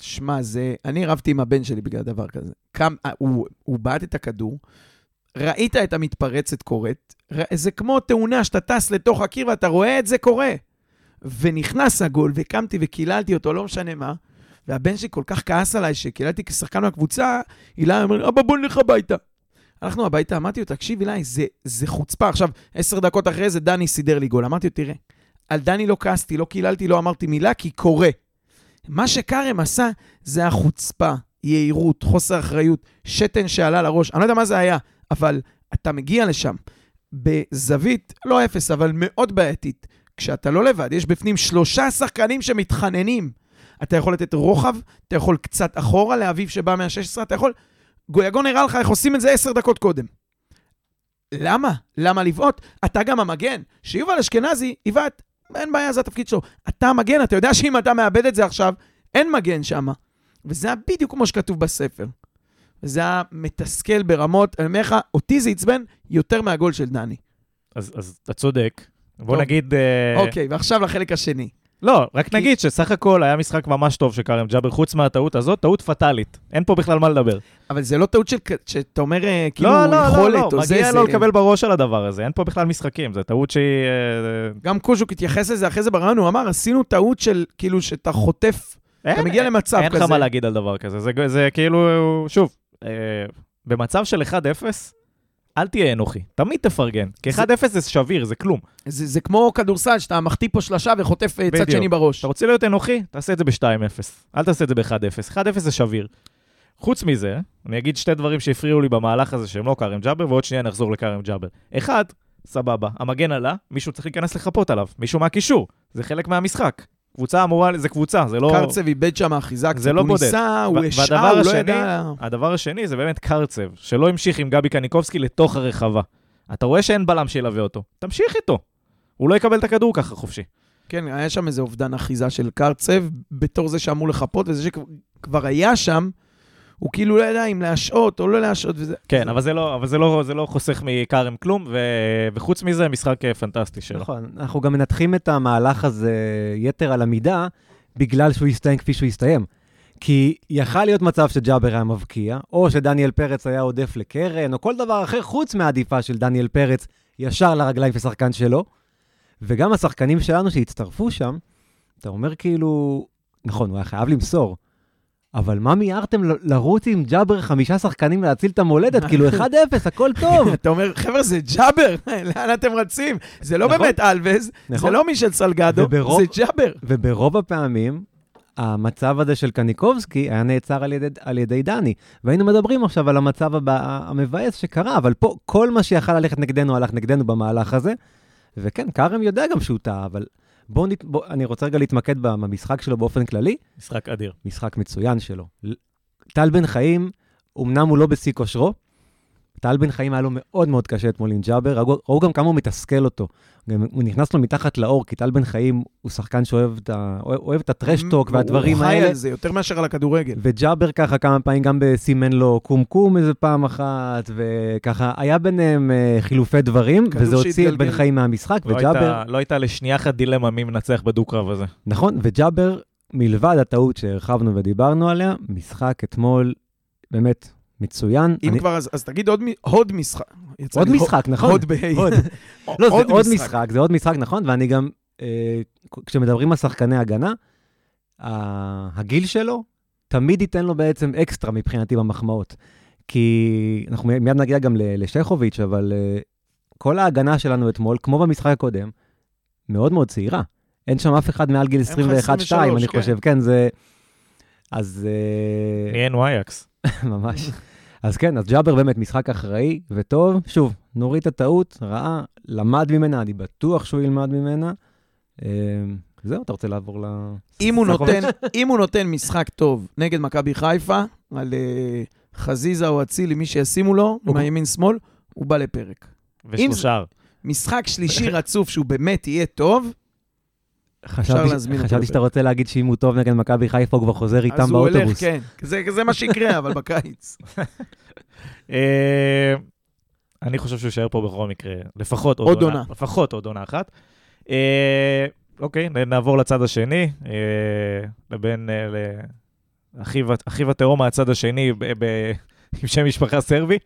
Speaker 3: שמע, זה... אני רבתי עם הבן שלי בגלל דבר כזה. קם, אה, הוא, הוא בעט את הכדור, ראית את המתפרצת קורית, ר- זה כמו תאונה שאתה טס לתוך הקיר ואתה רואה את זה קורה. ונכנס הגול, וקמתי וקיללתי אותו, לא משנה מה. והבן שלי כל כך כעס עליי שקיללתי כשחקן מהקבוצה, הילה אומר אבא בוא נלך הביתה. הלכנו הביתה, אמרתי לו, תקשיב אילי, זה, זה חוצפה. עכשיו, עשר דקות אחרי זה דני סידר לי גול. אמרתי לו, תראה, על דני לא כעסתי, לא קיללתי, לא אמרתי מילה, כי קורה. מה שכרם עשה זה החוצפה, יהירות, חוסר אחריות, שתן שעלה לראש. אני לא יודע מה זה היה, אבל אתה מגיע לשם בזווית, לא אפס, אבל מאוד בעייתית. כשאתה לא לבד, יש בפנים שלושה שחקנים שמתחננים. אתה יכול לתת רוחב, אתה יכול קצת אחורה לאביב שבא מה-16, אתה יכול... גויגון הראה לך איך עושים את זה עשר דקות קודם. למה? למה לבעוט? אתה גם המגן. שיובל אשכנזי יבעט, אין בעיה, זה התפקיד שלו. אתה המגן, אתה יודע שאם אתה מאבד את זה עכשיו, אין מגן שם. וזה היה בדיוק כמו שכתוב בספר. וזה היה מתסכל ברמות, אני אומר לך, אותי זה עצבן יותר מהגול של דני.
Speaker 1: אז אז אתה צודק. בוא
Speaker 3: טוב.
Speaker 1: נגיד... אה,
Speaker 3: אוקיי, ועכשיו לחלק השני.
Speaker 1: לא, רק
Speaker 3: כי-
Speaker 1: נגיד שסך הכל היה משחק ממש טוב של כרם ג'אבר, חוץ מהטעות הזאת, טעות פטאלית. אין פה בכלל מה לדבר.
Speaker 3: אבל זה לא טעות של, שאתה אומר, אה, כאילו,
Speaker 1: לא, לא, לא,
Speaker 3: יכולת,
Speaker 1: לא,
Speaker 3: או זה,
Speaker 1: מגיע
Speaker 3: זה...
Speaker 1: לו לקבל בראש על הדבר הזה, אין פה בכלל משחקים, זו טעות שהיא... אה,
Speaker 3: גם קוז'וק התייחס לזה אחרי זה ברעיון, הוא אמר, עשינו טעות של, כאילו, שאתה חוטף, אתה
Speaker 1: אין-
Speaker 3: מגיע למצב
Speaker 1: אין
Speaker 3: כזה.
Speaker 1: לך מה להגיד על דבר כזה, זה, זה כאילו, שוב, אה, במצב של 1-0, אל תהיה אנוכי, תמיד תפרגן, כי
Speaker 3: זה-
Speaker 1: 1-0 זה שביר, זה כלום.
Speaker 3: זה, זה כמו כדורסל, שאתה מחטיא פה שלושה וחוטף אה, צד
Speaker 1: בדיוק.
Speaker 3: שני בראש.
Speaker 1: אתה רוצה להיות אנוכי? תעשה את זה ב-2-0, אל תעשה את זה ב-1-0, 1-0 זה שביר. חוץ מזה, אני אגיד שתי דברים שהפריעו לי במהלך הזה שהם לא כרם ג'אבר, ועוד שנייה נחזור לכרם ג'אבר. אחד, סבבה, המגן עלה, מישהו צריך להיכנס לחפות עליו, מישהו מהקישור, זה חלק מהמשחק. קבוצה אמורה, זה קבוצה, זה לא...
Speaker 3: קרצב איבד שם אחיזה קצת,
Speaker 1: זה לא
Speaker 3: הוא
Speaker 1: בודד.
Speaker 3: ניסה, הוא השעה, הוא לא ידע...
Speaker 1: הדבר השני זה באמת קרצב, שלא המשיך עם גבי קניקובסקי לתוך הרחבה. אתה רואה שאין בלם שילווה אותו, תמשיך איתו. הוא לא יקבל את הכדור ככה חופשי.
Speaker 3: כן, היה שם איזה אובדן אחיזה של קרצב, בתור זה שאמור לחפות, וזה שכבר היה שם, הוא כאילו לא ידע אם להשעות או לא להשעות, וזה...
Speaker 1: כן, אבל זה לא, אבל זה לא, זה לא חוסך מכרם כלום, ו... וחוץ מזה, משחק אה, פנטסטי שלו.
Speaker 2: נכון, אנחנו גם מנתחים את המהלך הזה יתר על המידה, בגלל שהוא הסתיים כפי שהוא הסתיים. כי יכל להיות מצב שג'אבר היה מבקיע, או שדניאל פרץ היה עודף לקרן, או כל דבר אחר חוץ מהעדיפה של דניאל פרץ ישר לרגליים של שחקן שלו. וגם השחקנים שלנו שהצטרפו שם, אתה אומר כאילו, נכון, הוא היה חייב למסור, אבל מה מיהרתם לרוץ עם ג'אבר חמישה שחקנים ולהציל את המולדת? כאילו 1-0, הכל טוב. [LAUGHS]
Speaker 3: אתה אומר, חבר'ה, זה ג'אבר, [LAUGHS] לאן אתם רצים? זה לא
Speaker 2: נכון.
Speaker 3: באמת אלווז, זה
Speaker 2: נכון.
Speaker 3: לא מישל סלגדו, זה ג'אבר.
Speaker 2: וברוב הפעמים, המצב הזה של קניקובסקי היה נעצר על ידי, על ידי דני. והיינו מדברים עכשיו על המצב הבא, המבאס שקרה, אבל פה כל מה שיכל ללכת נגדנו הלך נגדנו במהלך הזה. וכן, כרם יודע גם שהוא טעה, אבל בואו, נת... בוא, אני רוצה רגע להתמקד במשחק שלו באופן כללי.
Speaker 1: משחק אדיר.
Speaker 2: משחק מצוין שלו. טל בן חיים, אמנם הוא לא בשיא כושרו, טל בן חיים היה לו מאוד מאוד קשה אתמול עם ג'אבר, ראו, גם כמה הוא מתסכל אותו. גם הוא נכנס לו מתחת לאור, כי טל בן חיים הוא שחקן שאוהב את, ה, אוהב, אוהב את הטרשטוק והדברים
Speaker 3: הוא חי
Speaker 2: האלה.
Speaker 3: על זה יותר מאשר על הכדורגל.
Speaker 2: וג'אבר ככה כמה פעמים גם סימן לו קומקום איזה פעם אחת, וככה היה ביניהם אה, חילופי דברים, וזה הוציא את. בן חיים מהמשחק,
Speaker 1: לא
Speaker 2: וג'אבר...
Speaker 1: הייתה, לא הייתה לשנייה אחת דילמה מי מנצח בדו-קרב הזה.
Speaker 2: נכון, וג'אבר, מלבד הטעות שהרחבנו ודיברנו עליה, משחק אתמול באמת מצוין.
Speaker 3: אם
Speaker 2: אני-
Speaker 3: כבר, אז אז תגיד עוד מ- עוד משחק.
Speaker 2: עוד משחק, נכון.
Speaker 3: עוד בה'.
Speaker 2: עוד. [LAUGHS] לא, זה עוד משחק, זה עוד משחק, נכון, ואני גם, אה, כשמדברים על שחקני הגנה, ה- הגיל שלו תמיד ייתן לו בעצם אקסטרה מבחינתי במחמאות. כי אנחנו מיד נגיע גם ל- לשכוביץ', אבל אה, כל ההגנה שלנו אתמול, כמו במשחק הקודם, מאוד מאוד צעירה. אין שם אף אחד מעל גיל 21-2,
Speaker 3: 23,
Speaker 2: אני
Speaker 3: כן.
Speaker 2: חושב, כן, זה... אז... אה,
Speaker 1: נהיינו אייקס. [LAUGHS]
Speaker 2: ממש. אז כן, אז ג'אבר באמת משחק אחראי וטוב. שוב, נוריד את הטעות, רעה, למד ממנה, אני בטוח שהוא ילמד ממנה. אה, זהו, אתה רוצה לעבור ל...
Speaker 3: אם הוא? נותן, אם הוא נותן משחק טוב נגד מכבי חיפה, על אה, חזיזה או אצילי, מי שישימו לו,
Speaker 2: הוא-
Speaker 3: מהימין-שמאל, הוא בא לפרק.
Speaker 1: ושלושה.
Speaker 3: משחק שלישי רצוף שהוא באמת יהיה טוב,
Speaker 2: חשבתי,
Speaker 3: להזמין אותו
Speaker 2: חשבתי שאתה. רוצה להגיד שאם הוא טוב נגד מכבי חיפה, הוא כבר חוזר איתם
Speaker 3: אז הוא הולך,
Speaker 2: באוטובוס.
Speaker 3: כן. זה, זה מה שיקרה, אבל [LAUGHS] בקיץ.
Speaker 1: אה, אני חושב שהוא יישאר פה בכל מקרה, לפחות עוד,
Speaker 3: עוד
Speaker 1: עונה.
Speaker 3: עונה.
Speaker 1: לפחות עוד עונה אחת. אה, אוקיי, נעבור לצד השני, אה, לבין אה, אחיו, התאום מהצד השני, ב, ב, [LAUGHS] עם שם משפחה סרבי.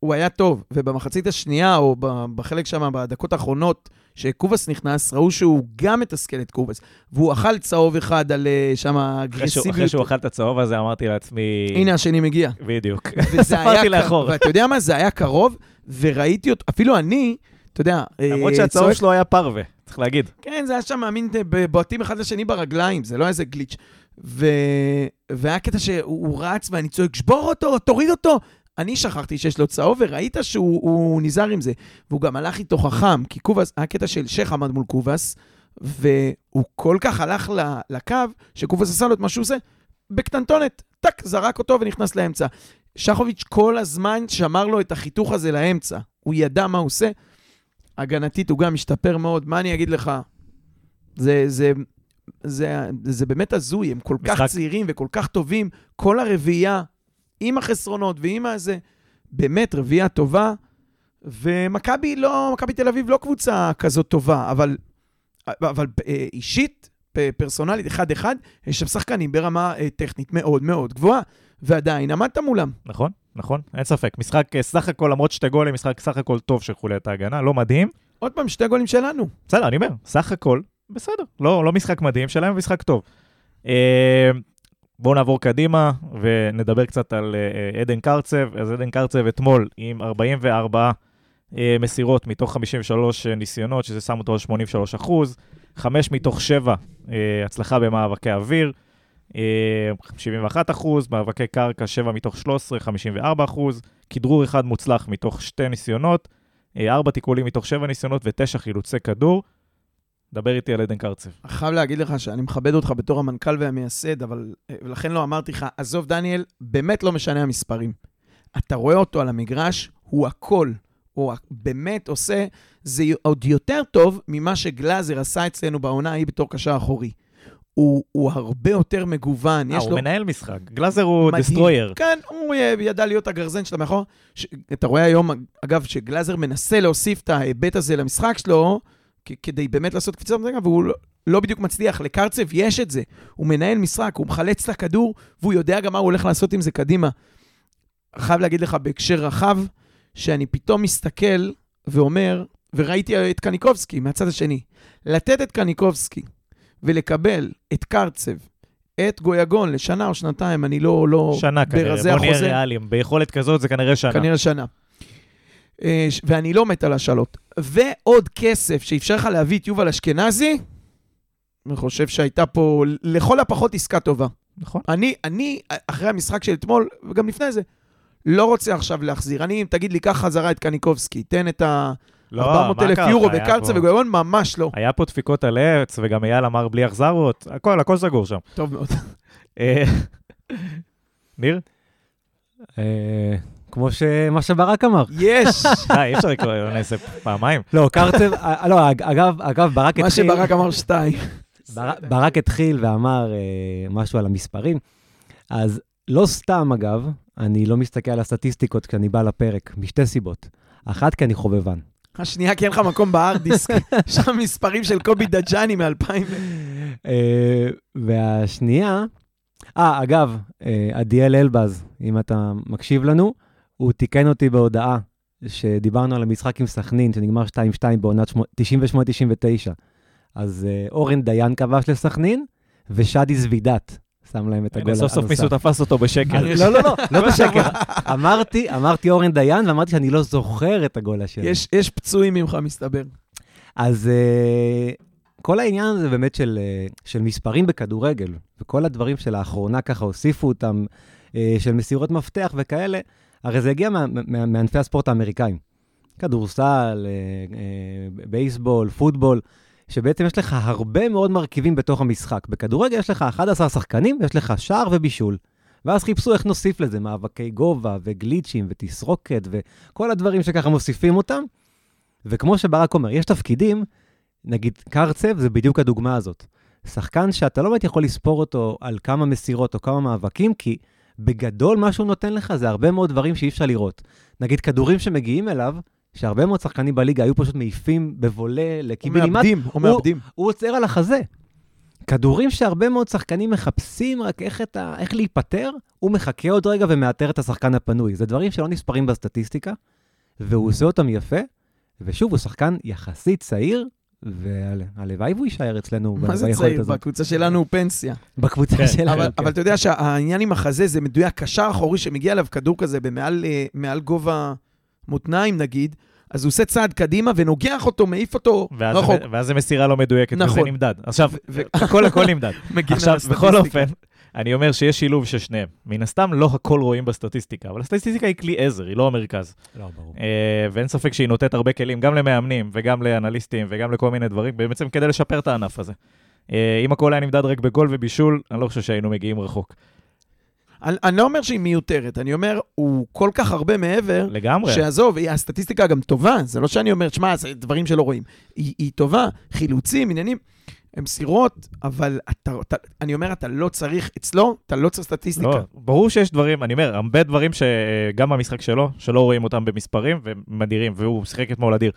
Speaker 3: הוא היה טוב, ובמחצית השנייה, או בחלק שם, בדקות האחרונות, שקובאס נכנס, ראו שהוא גם מתסכל את קובאס. והוא אכל צהוב אחד על אה, שם אגרסיביות.
Speaker 1: אחרי שהוא אכל את הצהוב הזה, אמרתי לעצמי...
Speaker 3: הנה השני מגיע.
Speaker 1: בדיוק. [LAUGHS] [LAUGHS]
Speaker 3: היה...
Speaker 1: ספרתי לאחור.
Speaker 3: ואתה יודע מה? זה היה קרוב, וראיתי אותו, אפילו אני, אתה יודע...
Speaker 1: למרות
Speaker 3: אה,
Speaker 1: שהצהוב
Speaker 3: צועק-
Speaker 1: שלו היה פרווה, צריך להגיד.
Speaker 3: כן, זה היה שם מין אה, בועטים אחד לשני ברגליים, זה לא איזה גליץ'. ו... והיה קטע שהוא הוא רץ ואני צועק, שבור אותו, תוריד אותו. אני שכחתי שיש לו צהוב, וראית שהוא הוא נזהר עם זה. והוא גם הלך איתו חכם, כי קובאס, היה קטע של שייח עמד מול קובאס, והוא כל כך הלך ל- לקו, שקובאס עשה לו את מה שהוא עושה, בקטנטונת, טק, זרק אותו ונכנס לאמצע. שחוביץ' כל הזמן שמר לו את החיתוך הזה לאמצע. הוא ידע מה הוא עושה. הגנתית הוא גם משתפר מאוד. מה אני אגיד לך? זה, זה, זה, זה באמת הזוי, הם כל כך
Speaker 1: משחק-
Speaker 3: צעירים וכל כך טובים. כל הרביעייה, עם החסרונות ועם הזה, באמת רביעייה טובה. ומכבי לא, מכבי תל אביב לא קבוצה כזאת טובה, אבל, אבל אה, אישית, פרסונלית, אחד-אחד, יש שם שחקנים ברמה אה, טכנית מאוד מאוד גבוהה, ועדיין עמדת מולם.
Speaker 1: נכון, נכון, אין ספק. משחק אה, סך הכל, למרות שתי גולים, משחק סך הכל טוב של חוליית ההגנה, לא מדהים.
Speaker 3: עוד פעם, שתי גולים שלנו.
Speaker 1: בסדר, אני אומר, סך הכל, בסדר. לא, לא משחק מדהים שלהם, משחק טוב. אה, בואו נעבור קדימה ונדבר קצת על אה, עדן קרצב. אז עדן קרצב אתמול עם 44 אה, מסירות מתוך 53 ניסיונות, שזה שם אותו על 83 אחוז, 5 מתוך 7 אה, הצלחה במאבקי אוויר, אה, 71 אחוז, מאבקי קרקע 7 מתוך 13, 54 אחוז, כדרור אחד מוצלח מתוך שתי ניסיונות, אה, 4 תיקולים מתוך 7 ניסיונות ו-9 חילוצי כדור. דבר איתי על עדן קרצב.
Speaker 3: חייב להגיד לך שאני מכבד אותך בתור המנכ"ל והמייסד, אבל אה, ולכן לא אמרתי לך, עזוב, דניאל, באמת לא משנה המספרים. אתה רואה אותו על המגרש, הוא הכל. הוא באמת עושה, זה עוד יותר טוב ממה שגלאזר עשה אצלנו בעונה ההיא בתור קשר אחורי. הוא, הוא הרבה יותר מגוון.
Speaker 1: אה,
Speaker 3: יש
Speaker 1: הוא
Speaker 3: לו...
Speaker 1: מנהל משחק. גלאזר הוא. דיסטרויר.
Speaker 3: כן, הוא אה, ידע להיות הגרזן שלה מאחור. ש... אתה רואה היום, אגב, שגלאזר מנסה להוסיף את ההיבט הזה למשחק שלו, כדי באמת לעשות קפיצה במדרגה, והוא לא, לא בדיוק מצליח. לקרצב יש את זה. הוא מנהל משחק, הוא מחלץ את הכדור, והוא יודע גם מה הוא הולך לעשות עם זה קדימה. חייב להגיד לך בהקשר רחב, שאני פתאום מסתכל ואומר, וראיתי את קניקובסקי מהצד השני, לתת את קניקובסקי ולקבל את קרצב, את גויגון לשנה או שנתיים, אני לא... לא
Speaker 1: שנה כנראה, בוא נהיה. ריאליים. ביכולת כזאת זה כנראה שנה.
Speaker 3: כנראה שנה. אה, ואני לא מת על השאלות. ועוד כסף שאפשר לך להביא את יובל אשכנזי, אני חושב שהייתה פה לכל הפחות עסקה טובה.
Speaker 1: נכון.
Speaker 3: אני, אני, אחרי המשחק של אתמול, וגם לפני זה, לא רוצה עכשיו להחזיר. אני, אם תגיד לי, קח חזרה את קניקובסקי, תן את ה...
Speaker 1: לא,
Speaker 3: 400
Speaker 1: מה
Speaker 3: אלף? יורו בקרצה וגויון, ממש לא.
Speaker 1: היה פה דפיקות על עץ, וגם אייל אמר בלי החזרות, הכל, הכל סגור שם.
Speaker 3: טוב מאוד.
Speaker 1: אה, [LAUGHS] ניר?
Speaker 2: אה, כמו שמה שברק אמר.
Speaker 3: יש!
Speaker 1: די, [LAUGHS] אי אפשר לקרוא נעשה פעמיים.
Speaker 2: לא, קרצב, [LAUGHS] אה, לא, אג- אגב, אגב, ברק
Speaker 3: מה
Speaker 2: התחיל...
Speaker 3: שברק אמר שתיים. [LAUGHS]
Speaker 2: בר- ברק התחיל ואמר אה, משהו על המספרים, אז לא סתם, אגב, אני לא מסתכל על הסטטיסטיקות כשאני בא לפרק, משתי סיבות. אחת, כי אני חובבן.
Speaker 3: השנייה, כי אין לך מקום בהארד דיסק. יש שם מספרים של קובי דג'אני מ-2000.
Speaker 2: אה, והשנייה, אה, אגב, אה, עדיאל אלבז, אם אתה מקשיב לנו, הוא תיקן אותי בהודעה שדיברנו על המשחק עם סכנין, שנגמר 2-2 בעונת שמ- 98-99. אז אה, אורן דיין כבש לסכנין, ושאדי זבידת שם להם את הגול
Speaker 1: הנה, סוף סוף
Speaker 2: הנוסף.
Speaker 1: מישהו תפס אותו בשקר.
Speaker 2: לא, לא, לא, לא [LAUGHS] בשקר. אמרתי, אמרתי אורן דיין, ואמרתי שאני לא זוכר את הגול השני.
Speaker 3: יש, יש פצועים ממך, מסתבר.
Speaker 2: אז uh, כל העניין הזה באמת של, uh, של מספרים בכדורגל, וכל הדברים שלאחרונה ככה הוסיפו אותם, uh, של מסירות מפתח וכאלה, הרי זה הגיע מענפי הספורט האמריקאים. כדורסל, uh, uh, בייסבול, פוטבול, שבעצם יש לך הרבה מאוד מרכיבים בתוך המשחק. בכדורגל יש לך 11 שחקנים ויש לך שער ובישול. ואז חיפשו איך נוסיף לזה מאבקי גובה וגליצ'ים ותסרוקת וכל הדברים שככה מוסיפים אותם. וכמו שברק אומר, יש תפקידים, נגיד קרצב זה בדיוק הדוגמה הזאת. שחקן שאתה לא באמת יכול לספור אותו על כמה מסירות או כמה מאבקים, כי בגדול מה שהוא נותן לך זה הרבה מאוד דברים שאי אפשר לראות. נגיד כדורים שמגיעים אליו, שהרבה מאוד שחקנים בליגה היו פשוט מעיפים בבולה
Speaker 3: או
Speaker 2: לקיבינימט,
Speaker 3: מאבדים, או מאבדים.
Speaker 2: הוא עוצר על החזה. כדורים שהרבה מאוד שחקנים מחפשים רק איך, ה... איך להיפטר, הוא מחכה עוד רגע ומאתר את השחקן הפנוי. זה דברים שלא נספרים בסטטיסטיקה, והוא עושה אותם יפה, ושוב, הוא שחקן יחסית צעיר, והלוואי והוא יישאר אצלנו
Speaker 3: מה זה צעיר?
Speaker 2: הזאת.
Speaker 3: בקבוצה שלנו הוא פנסיה.
Speaker 2: בקבוצה
Speaker 1: כן,
Speaker 2: שלנו.
Speaker 3: אבל,
Speaker 2: כן.
Speaker 3: אבל אתה יודע שהעניין עם החזה זה מדויק, קשר אחורי שמגיע אליו כדור כזה במעל אה, מעל גובה מותניים נגיד, אז הוא עושה צעד קדימה ונוגח אותו, מעיף אותו
Speaker 1: ואז
Speaker 3: רחוק.
Speaker 1: זה- ואז זה מסירה לא מדויקת, וזה
Speaker 3: נכון.
Speaker 1: נמדד. עכשיו, הכל הכל נמדד. [LAUGHS] עכשיו, בכל. אופן, אני אומר שיש שילוב של שניהם. מן הסתם, לא הכל רואים בסטטיסטיקה, אבל הסטטיסטיקה היא כלי עזר, היא לא המרכז.
Speaker 2: לא, ברור.
Speaker 1: אה, ואין ספק שהיא נותנת הרבה כלים, גם למאמנים וגם לאנליסטים וגם לכל מיני דברים, בעצם כדי לשפר את הענף הזה. אה, אם הכל היה נמדד רק בגול ובישול, אני לא חושב שהיינו מגיעים רחוק.
Speaker 3: אני, אני לא אומר שהיא מיותרת, אני אומר, הוא כל כך הרבה מעבר,
Speaker 1: לגמרי.
Speaker 3: שעזוב, היא- הסטטיסטיקה גם טובה, זה לא שאני אומר, שמע, זה דברים שלא רואים. היא, היא טובה, חילוצים, עניינים, הם סירות, אבל אתה, אתה, אני אומר, אתה לא צריך, אצלו, אתה לא צריך סטטיסטיקה.
Speaker 1: לא, ברור שיש דברים, אני אומר, הרבה דברים שגם במשחק שלו, שלא רואים אותם במספרים והם אדירים, והוא שיחק אתמול אדיר.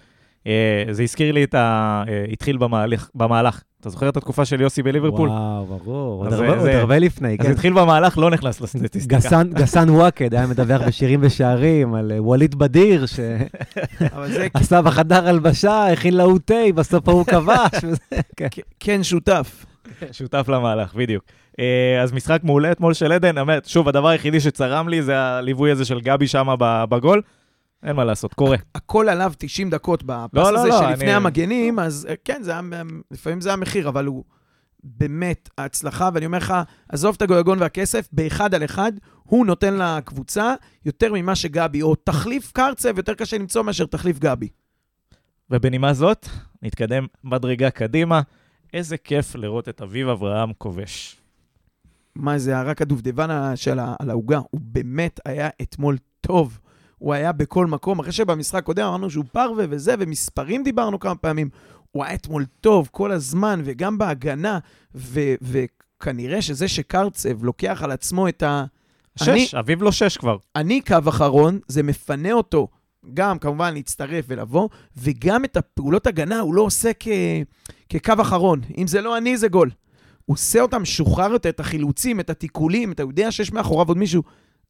Speaker 1: אה, זה הזכיר לי את ה... אה, התחיל במהלך, במהלך. אתה זוכר את התקופה של יוסי בליברפול?
Speaker 2: וואו, ברור. עוד
Speaker 1: אז
Speaker 2: הרבה-
Speaker 1: זה-
Speaker 2: עוד הרבה לפני,
Speaker 1: אז
Speaker 2: כן.
Speaker 1: התחיל במהלך, לא נכנס לסטטיסטיקה.
Speaker 2: גסן- גסן וואקד היה מדווח בשירים ושערים על אה, ווליד בדיר, שעשה בחדר הלבשה, הכין להוא תה, בסוף ההוא כבש. [LAUGHS] וזה, כן.
Speaker 3: כן שותף.
Speaker 1: שותף למהלך, בדיוק. אז משחק מעולה אתמול של עדן, האמת, שוב, הדבר היחידי שצרם לי זה הליווי הזה של גבי שם בגול. אין מה לעשות, קורה.
Speaker 3: הכל עליו 90 דקות בפס
Speaker 1: לא, לא,
Speaker 3: הזה
Speaker 1: לא,
Speaker 3: שלפני
Speaker 1: אני-
Speaker 3: המגנים, אז אה, כן, זה היה, לפעמים זה המחיר, אבל הוא באמת ההצלחה, ואני אומר לך, עזוב את הגויגון והכסף, באחד על אחד, הוא נותן לקבוצה יותר ממה שגבי, או תחליף קרצב, יותר קשה למצוא מאשר תחליף גבי.
Speaker 1: ובנימה זאת, נתקדם מדרגה קדימה. איזה כיף לראות את אביב אברהם כובש.
Speaker 3: מה זה, רק הדובדבן של על העוגה, הוא באמת היה אתמול טוב. הוא היה בכל מקום, אחרי שבמשחק קודם אמרנו שהוא פרווה וזה, ומספרים דיברנו כמה פעמים. הוא היה אתמול טוב כל הזמן, וגם בהגנה, ו- וכנראה שזה שקרצב לוקח על עצמו את ה...
Speaker 1: שש,
Speaker 3: אני-
Speaker 1: אביב לא שש כבר.
Speaker 3: אני קו אחרון, זה מפנה אותו גם כמובן להצטרף ולבוא, וגם את הפעולות הגנה הוא לא עושה כ... כקו אחרון. אם זה לא אני, זה גול. הוא עושה אותם משוחרר יותר, את החילוצים, את התיקולים, אתה יודע שיש מאחוריו עוד מישהו.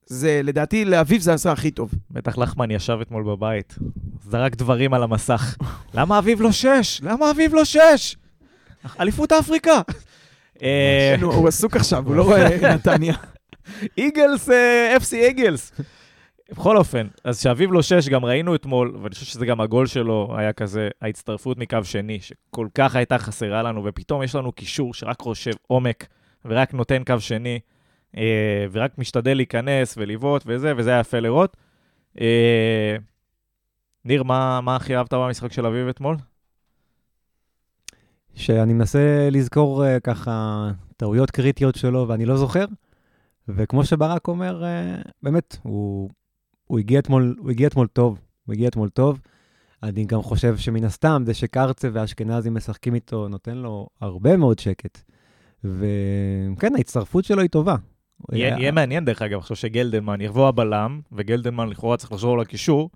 Speaker 3: זה, לדעתי, לאביב זה עשה הכי טוב.
Speaker 1: בטח לחמן ישב אתמול בבית, זרק דברים על המסך. למה אביב לא שש? למה אביב לא שש? אליפות אפריקה. [LAUGHS]
Speaker 3: הוא עסוק עכשיו, הוא לא רואה [LAUGHS] נתניה.
Speaker 1: איגלס, אה, FC איגלס. בכל אופן, אז שאביב לא שש, גם ראינו אתמול, ואני חושב שזה גם הגול שלו היה כזה, ההצטרפות מקו שני, שכל כך הייתה חסרה לנו, ופתאום יש לנו קישור שרק חושב עומק, ורק נותן קו שני, ורק משתדל להיכנס ולבעוט וזה, וזה היה יפה לראות. אה, ניר, מה, מה הכי אהבת במשחק של אביב אתמול?
Speaker 2: שאני מנסה לזכור uh, ככה טעויות קריטיות שלו ואני לא זוכר. וכמו שברק אומר, uh, באמת, הוא, הוא, הגיע אתמול, הוא הגיע אתמול טוב. הוא הגיע אתמול טוב. אני גם חושב שמן הסתם זה שקרצה ואשכנזי משחקים איתו נותן לו הרבה מאוד שקט. וכן, ההצטרפות שלו היא טובה.
Speaker 1: יהיה יהיה מעניין, דרך אגב, עכשיו שגלדלמן יבוא הבלם, וגלדלמן לכאורה צריך לחזור לקישור,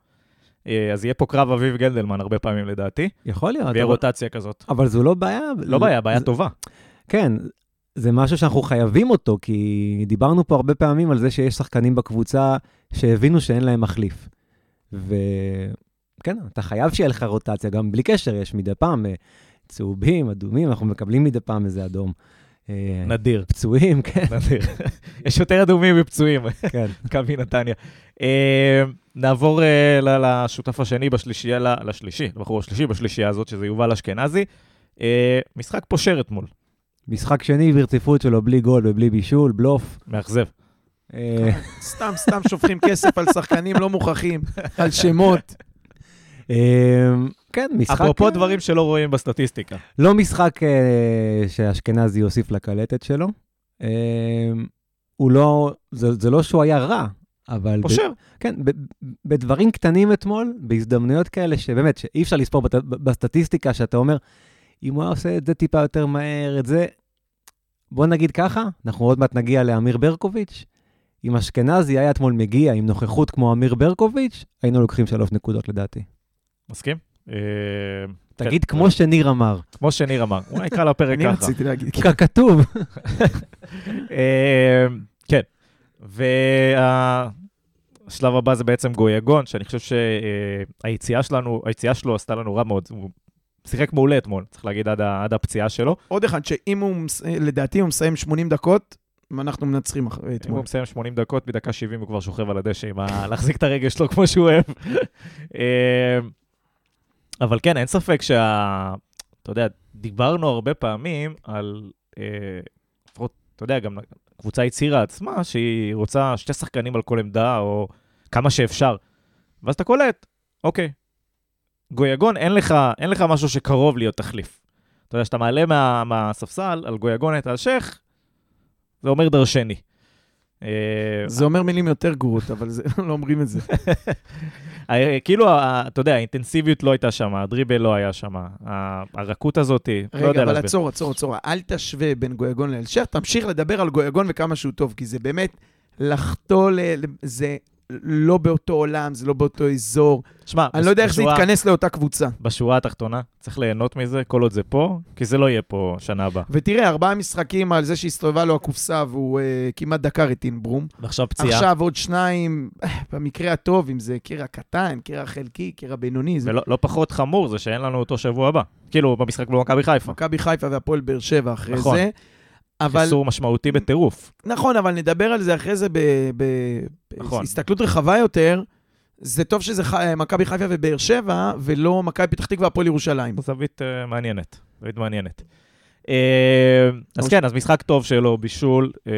Speaker 1: אה, אז יהיה פה קרב אביב גלדלמן הרבה פעמים לדעתי,
Speaker 2: יכול להיות,
Speaker 1: ויהיה
Speaker 2: אבל,
Speaker 1: רוטציה כזאת.
Speaker 2: אבל זו לא בעיה.
Speaker 1: לא בעיה, בעיה
Speaker 2: זה-
Speaker 1: טובה.
Speaker 2: כן, זה משהו שאנחנו חייבים אותו, כי דיברנו פה הרבה פעמים על זה שיש שחקנים בקבוצה שהבינו שאין להם מחליף. וכן, אתה חייב שיהיה לך רוטציה, גם בלי קשר, יש מדי פעם אה, צהובים, אדומים, אנחנו מקבלים מדי פעם איזה אדום. אה,
Speaker 1: נדיר,
Speaker 2: פצועים, כן,
Speaker 1: נדיר. יש יותר אדומים מפצועים,
Speaker 2: כן.
Speaker 1: מכבי נתניה. אה, נעבור אה, ל- לשותף השני בשלישייה, לשלישי, לבחור השלישי בשלישייה הזאת, שזה יובל אשכנזי. משחק פושר אתמול,
Speaker 2: משחק שני ברציפות שלו, בלי גול ובלי בישול, בלוף.
Speaker 1: מאכזב.
Speaker 3: סתם, סתם שופכים כסף על שחקנים לא מוכרחים, על שמות.
Speaker 2: כן, משחק...
Speaker 1: אפרופו
Speaker 2: אה,
Speaker 1: דברים שלא רואים בסטטיסטיקה.
Speaker 2: לא משחק אה, שאשכנזי יוסיף לקלטת שלו. אה, הוא לא, זה, זה לא שהוא היה רע, אבל... ב-
Speaker 1: פושר.
Speaker 2: כן, ב, בדברים קטנים אתמול, בהזדמנויות כאלה, שבאמת, שאי אפשר לספור בת, בסטטיסטיקה, שאתה אומר, אם הוא היה עושה את זה טיפה יותר מהר, את זה... בוא נגיד ככה, אנחנו עוד מעט נגיע לאמיר ברקוביץ'. אם אשכנזי היה אתמול מגיע עם נוכחות כמו אמיר ברקוביץ', היינו לוקחים שלוש נקודות לדעתי.
Speaker 1: מסכים? אה,
Speaker 2: תגיד
Speaker 1: כן.
Speaker 2: כמו שניר אמר,
Speaker 1: כמו שניר אמר, אולי נקרא לפרק
Speaker 3: אני
Speaker 1: ככה.
Speaker 3: רציתי להגיד.
Speaker 2: ככתוב. [LAUGHS]
Speaker 1: אה, כן, והשלב הבא זה בעצם גויגון, שאני חושב שהיציאה שלנו, היציאה שלו עשתה לנו רע מאוד. הוא שיחק מעולה אתמול, צריך להגיד, עד ה- עד הפציעה שלו.
Speaker 3: עוד אחד, שאם הוא, לדעתי הוא מסיים 80 דקות, אנחנו מנצחים אחרי
Speaker 1: אם
Speaker 3: אתמול.
Speaker 1: הוא מסיים 80 דקות, בדקה 70 הוא כבר שוכב על הדשא עם ה... להחזיק את הרגל שלו כמו שהוא אוהב. [LAUGHS] אבל כן, אין ספק שה... אתה יודע, דיברנו הרבה פעמים על... אה, לפחות, אתה יודע, גם הקבוצה הצהירה עצמה שהיא רוצה שתי שחקנים על כל עמדה, או כמה שאפשר. ואז אתה קולט, אוקיי, גויגון, אין לך, אין לך משהו שקרוב להיות תחליף. אתה יודע, כשאתה מעלה מה, מהספסל על גויגון את אלשיך, זה אומר דרשני. אה,
Speaker 3: זה אומר מילים יותר גרועות, אבל [LAUGHS] לא אומרים את זה. [LAUGHS]
Speaker 1: אה, כאילו, ה- אתה יודע, האינטנסיביות לא הייתה שם, הדריבל לא היה שם, הרכות הזאת, לא
Speaker 3: רגע,
Speaker 1: יודע
Speaker 3: אבל
Speaker 1: להסביר.
Speaker 3: עצור, עצור, עצור. אל תשווה בין גויגון לאלשיך, תמשיך לדבר על גויגון וכמה שהוא טוב, כי זה באמת לחטוא. זה לא באותו עולם, זה לא באותו אזור.
Speaker 1: שמע,
Speaker 3: אני לא יודע איך זה
Speaker 1: בשורה-
Speaker 3: יתכנס לאותה קבוצה.
Speaker 1: בשורה התחתונה, צריך ליהנות מזה כל עוד זה פה, כי זה לא יהיה פה שנה הבאה.
Speaker 3: ותראה, ארבעה משחקים על זה שהסתובבה לו הקופסה והוא אה, כמעט דקר את אינברום.
Speaker 1: ועכשיו פציעה,
Speaker 3: עכשיו עוד שניים, אה, במקרה הטוב, אם זה קרע קטן, קרע חלקי, קרע בינוני, זה
Speaker 1: ולא לא פחות חמור זה שאין לנו אותו שבוע הבא. כאילו, במשחק מול מכבי חיפה.
Speaker 3: מכבי חיפה והפועל באר שבע אחרי
Speaker 1: נכון.
Speaker 3: זה. אבל,
Speaker 1: חיסור משמעותי בטירוף.
Speaker 3: נכון, אבל נדבר על זה אחרי זה
Speaker 1: נכון.
Speaker 3: בהסתכלות רחבה יותר. זה טוב שזה ח- מכבי חיפה ובאר שבע, ולא מכבי פתח תקווה והפועל ירושלים.
Speaker 1: זווית אה, מעניינת, זווית מעניינת. אה, אז כן, אז משחק טוב שלו, בישול, אה,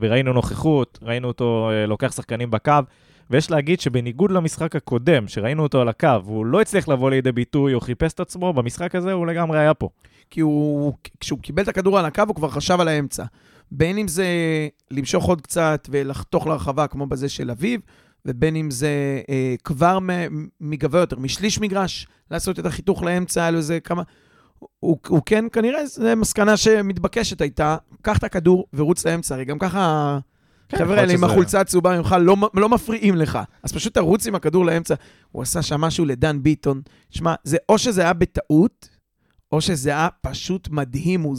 Speaker 1: וראינו נוכחות, ראינו אותו אה, לוקח שחקנים בקו, ויש להגיד שבניגוד למשחק הקודם, שראינו אותו על הקו, והוא לא הצליח לבוא לידי ביטוי או חיפש את עצמו, במשחק הזה הוא לגמרי היה פה.
Speaker 3: כי הוא, כשהוא קיבל את הכדור על הקו, הוא כבר חשב על האמצע. בין אם זה למשוך עוד קצת ולחתוך לרחבה, כמו בזה של אביב, ובין אם זה אה, כבר מגבה יותר, משליש מגרש, לעשות את החיתוך לאמצע, היה לו איזה כמה... הוא, הוא כן, כנראה, זו מסקנה שמתבקשת הייתה, קח את הכדור ורוץ לאמצע, הרי גם ככה... כן, חבר'ה עם החולצה הצהובה ממך לא, לא מפריעים לך, אז פשוט תרוץ עם הכדור לאמצע. הוא עשה שם משהו לדן ביטון. שמע, זה או שזה היה בטעות, או שזה היה פשוט מדהים. הוא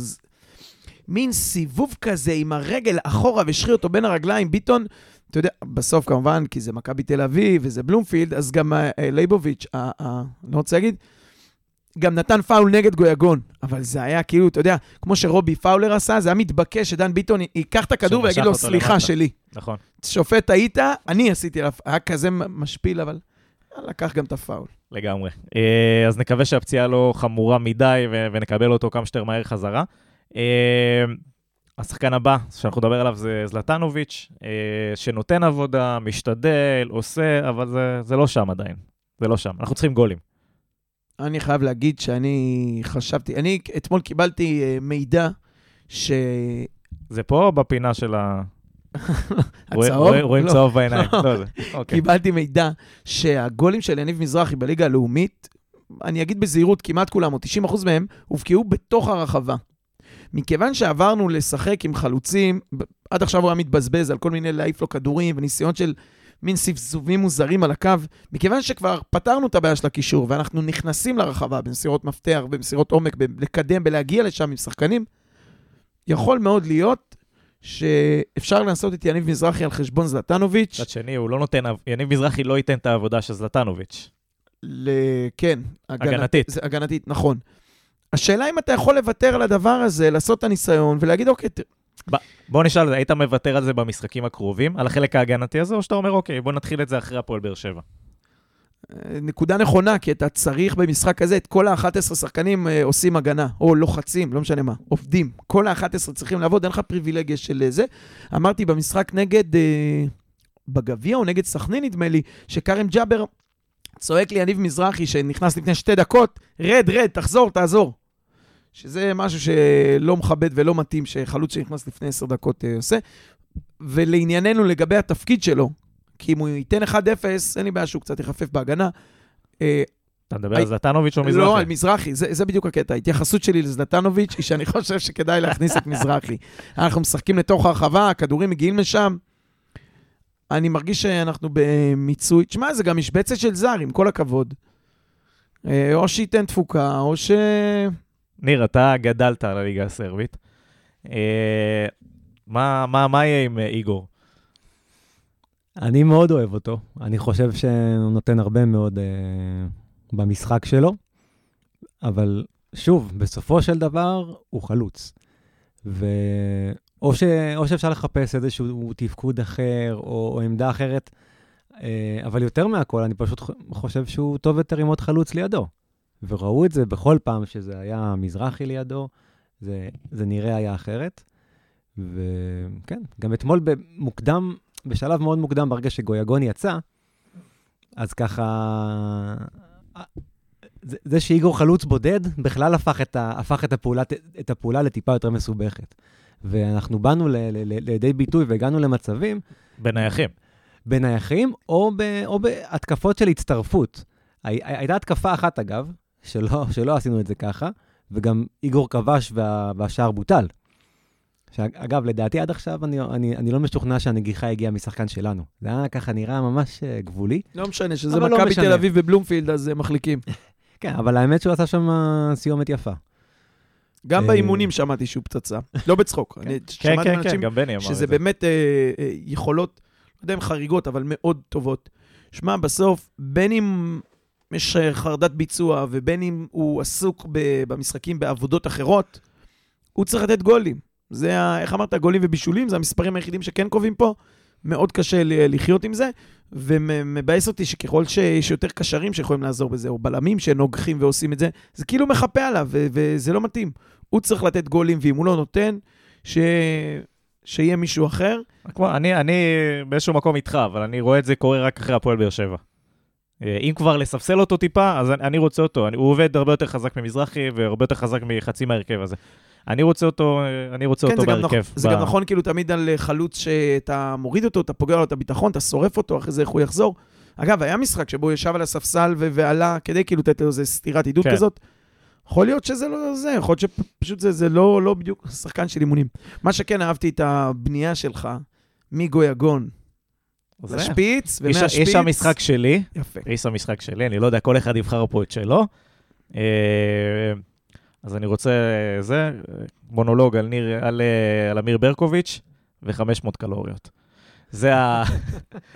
Speaker 3: מין סיבוב כזה עם הרגל אחורה והשחיל אותו בין הרגליים. ביטון, אתה יודע, בסוף כמובן, כי זה מכבי תל אביב וזה בלומפילד, אז גם אה, לייבוביץ', אה, אה, אני רוצה להגיד, גם נתן פאול נגד גויגון, אבל זה היה כאילו, אתה יודע, כמו שרובי פאולר עשה, זה היה מתבקש שדן ביטון ייקח את הכדור ויגיד לו, סליחה למטה. שלי.
Speaker 1: נכון.
Speaker 3: שופט, טעית, אני עשיתי עליו, היה כזה משפיל, אבל לקח גם את הפאול.
Speaker 1: לגמרי. אה, אז נקווה שהפציעה לא חמורה מדי ונקבל אותו כמה שיותר מהר חזרה. אה, השחקן הבא שאנחנו נדבר עליו זה זלטנוביץ', אה, שנותן עבודה, משתדל, עושה, אבל זה, זה לא שם עדיין. זה לא שם. אנחנו צריכים גולים.
Speaker 3: אני חייב להגיד שאני חשבתי, אני אתמול קיבלתי uh, מידע ש...
Speaker 1: זה פה בפינה של ה... [LAUGHS]
Speaker 3: הצהוב?
Speaker 1: רואים לא. צהוב בעיניים. לא,
Speaker 3: אוקיי. קיבלתי מידע שהגולים של יניב מזרחי בליגה הלאומית, אני אגיד בזהירות, כמעט כולם, או 90% מהם, הובקעו בתוך הרחבה. מכיוון שעברנו לשחק עם חלוצים, עד עכשיו הוא היה מתבזבז על כל מיני להעיף לו כדורים וניסיון של מין סבסובים מוזרים על הקו, מכיוון שכבר פתרנו את הבעיה של הקישור, ואנחנו נכנסים לרחבה במסירות מפתח, במסירות עומק, לקדם, בלהגיע לשם עם שחקנים, יכול מאוד להיות שאפשר לעשות את יניב מזרחי על חשבון זלטנוביץ'.
Speaker 1: מצד שני, הוא לא נותן, יניב מזרחי לא ייתן את העבודה של זלטנוביץ'.
Speaker 3: ל... כן.
Speaker 1: הגנת, הגנתית.
Speaker 3: הגנתית, נכון. השאלה אם אתה יכול לוותר על הדבר הזה, לעשות את הניסיון ולהגיד, אוקיי,
Speaker 1: בוא נשאל, היית מוותר על זה במשחקים הקרובים, על החלק ההגנתי הזה, או שאתה אומר, אוקיי, בוא נתחיל את זה אחרי הפועל באר שבע?
Speaker 3: אה, נקודה נכונה, כי אתה צריך במשחק הזה, את כל ה-11 שחקנים אה, עושים הגנה, או לוחצים, לא משנה מה, עובדים. כל ה-11 צריכים לעבוד, אין לך פריבילגיה של זה. אמרתי במשחק נגד, אה, בגביע או נגד סכנין, נדמה לי, שכרם ג'אבר צועק לי יניב מזרחי, שנכנס לפני שתי דקות, רד, רד, תחזור, תעזור. שזה משהו שלא מכבד ולא מתאים שחלוץ שנכנס לפני עשר דקות uh, עושה. ולענייננו, לגבי התפקיד שלו, כי אם הוא ייתן 1-0, אין לי בעיה שהוא קצת יחפף בהגנה. Uh,
Speaker 1: אתה מדבר על זלטנוביץ' או מזרחי?
Speaker 3: לא, על מזרחי, זה, זה בדיוק הקטע. ההתייחסות שלי לזלטנוביץ' היא שאני [LAUGHS] חושב שכדאי להכניס את מזרחי. אנחנו משחקים לתוך הרחבה, הכדורים מגיעים לשם. אני מרגיש שאנחנו במיצוי. תשמע, זה גם משבצת של זר, עם כל הכבוד. אה, או שייתן תפוקה, או ש...
Speaker 1: ניר, אתה גדלת על הליגה הסרבית. אה, מה, מה, מה יהיה עם אה, איגור?
Speaker 2: אני מאוד אוהב אותו. אני חושב שהוא נותן הרבה מאוד uh, במשחק שלו, אבל שוב, בסופו של דבר הוא חלוץ. ו... או, ש... או שאפשר לחפש איזשהו תפקוד אחר או, או עמדה אחרת, uh, אבל יותר מהכל, אני פשוט חושב שהוא טוב יותר עם עוד חלוץ לידו. וראו את זה בכל פעם שזה היה מזרחי לידו, זה, זה נראה היה אחרת. וכן, גם אתמול במוקדם, בשלב מאוד מוקדם, ברגע שגויגון יצא, אז ככה... זה, זה שאיגור חלוץ בודד בכלל הפך את, ה, הפך את, הפעולה, את הפעולה לטיפה יותר מסובכת. ואנחנו באנו ל, ל, ל, לידי ביטוי והגענו למצבים...
Speaker 1: בנייחים.
Speaker 2: בנייחים, או, ב, או בהתקפות של הצטרפות. הי, הייתה התקפה אחת, אגב, שלא, שלא עשינו את זה ככה, וגם איגור כבש וה, והשער בוטל. שאגב, לדעתי עד עכשיו אני, אני, אני לא משוכנע שהנגיחה הגיעה משחקן שלנו. זה היה ככה נראה ממש uh, גבולי.
Speaker 3: לא משנה, שזה לא מכבי לא תל אביב בבלומפילד, אז הם מחליקים. [LAUGHS]
Speaker 2: כן, אבל האמת שהוא עשה שם סיומת יפה.
Speaker 3: גם באימונים שמעתי שהוא פצצה, לא בצחוק.
Speaker 1: כן, כן, כן, כן, גם בני אמר את
Speaker 3: זה. שזה באמת אה, אה, יכולות, לא יודע אם חריגות, אבל מאוד טובות. שמע, בסוף, בין אם יש אה, חרדת ביצוע, ובין אם הוא עסוק במשחקים בעבודות אחרות, הוא צריך לתת גולים. זה, ה, איך אמרת, גולים ובישולים, זה המספרים היחידים שכן קובעים פה. מאוד קשה לחיות עם זה, ומבאס אותי שככל שיש יותר קשרים שיכולים לעזור בזה, או בלמים שנוגחים ועושים את זה, זה כאילו מחפה עליו, וזה לא מתאים. הוא צריך לתת גולים, ואם הוא לא נותן, ש... שיהיה מישהו אחר.
Speaker 1: אני, אני באיזשהו מקום איתך, אבל אני רואה את זה קורה רק אחרי הפועל באר שבע. אה, אם כבר לספסל אותו טיפה, אז אני, רוצה אותו. הוא עובד הרבה יותר חזק ממזרחי והרבה יותר חזק מחצי מההרכב הזה. אני רוצה אותו, אה, אני רוצה
Speaker 3: כן,
Speaker 1: אותו
Speaker 3: זה
Speaker 1: בהרכב.
Speaker 3: נכ... זה
Speaker 1: ב-
Speaker 3: גם נכון כאילו תמיד על אה, חלוץ שאתה מוריד אותו, אתה פוגע לו את הביטחון, אתה שורף אותו, אחרי זה איך הוא יחזור. אגב, היה משחק שבו הוא ישב על הספסל ו- ועלה כדי כאילו לתת לו איזה סטירת עידוד
Speaker 1: כן.
Speaker 3: כזאת. יכול להיות שזה לא זה, יכול להיות שפשוט זה, זה לא, לא בדיוק שחקן של אימונים. מה שכן, אהבתי את הבנייה שלך מגויגון
Speaker 1: זה.
Speaker 3: לשפיץ,
Speaker 1: איש, המשחק שלי,
Speaker 3: יפה.
Speaker 1: איש המשחק שלי, אני לא יודע, כל אחד יבחר פה את שלו. אה, אז אני רוצה, אה, זה, מונולוג על, ניר, על, אה, על אמיר ברקוביץ' ו-500 קלוריות. זה, ה...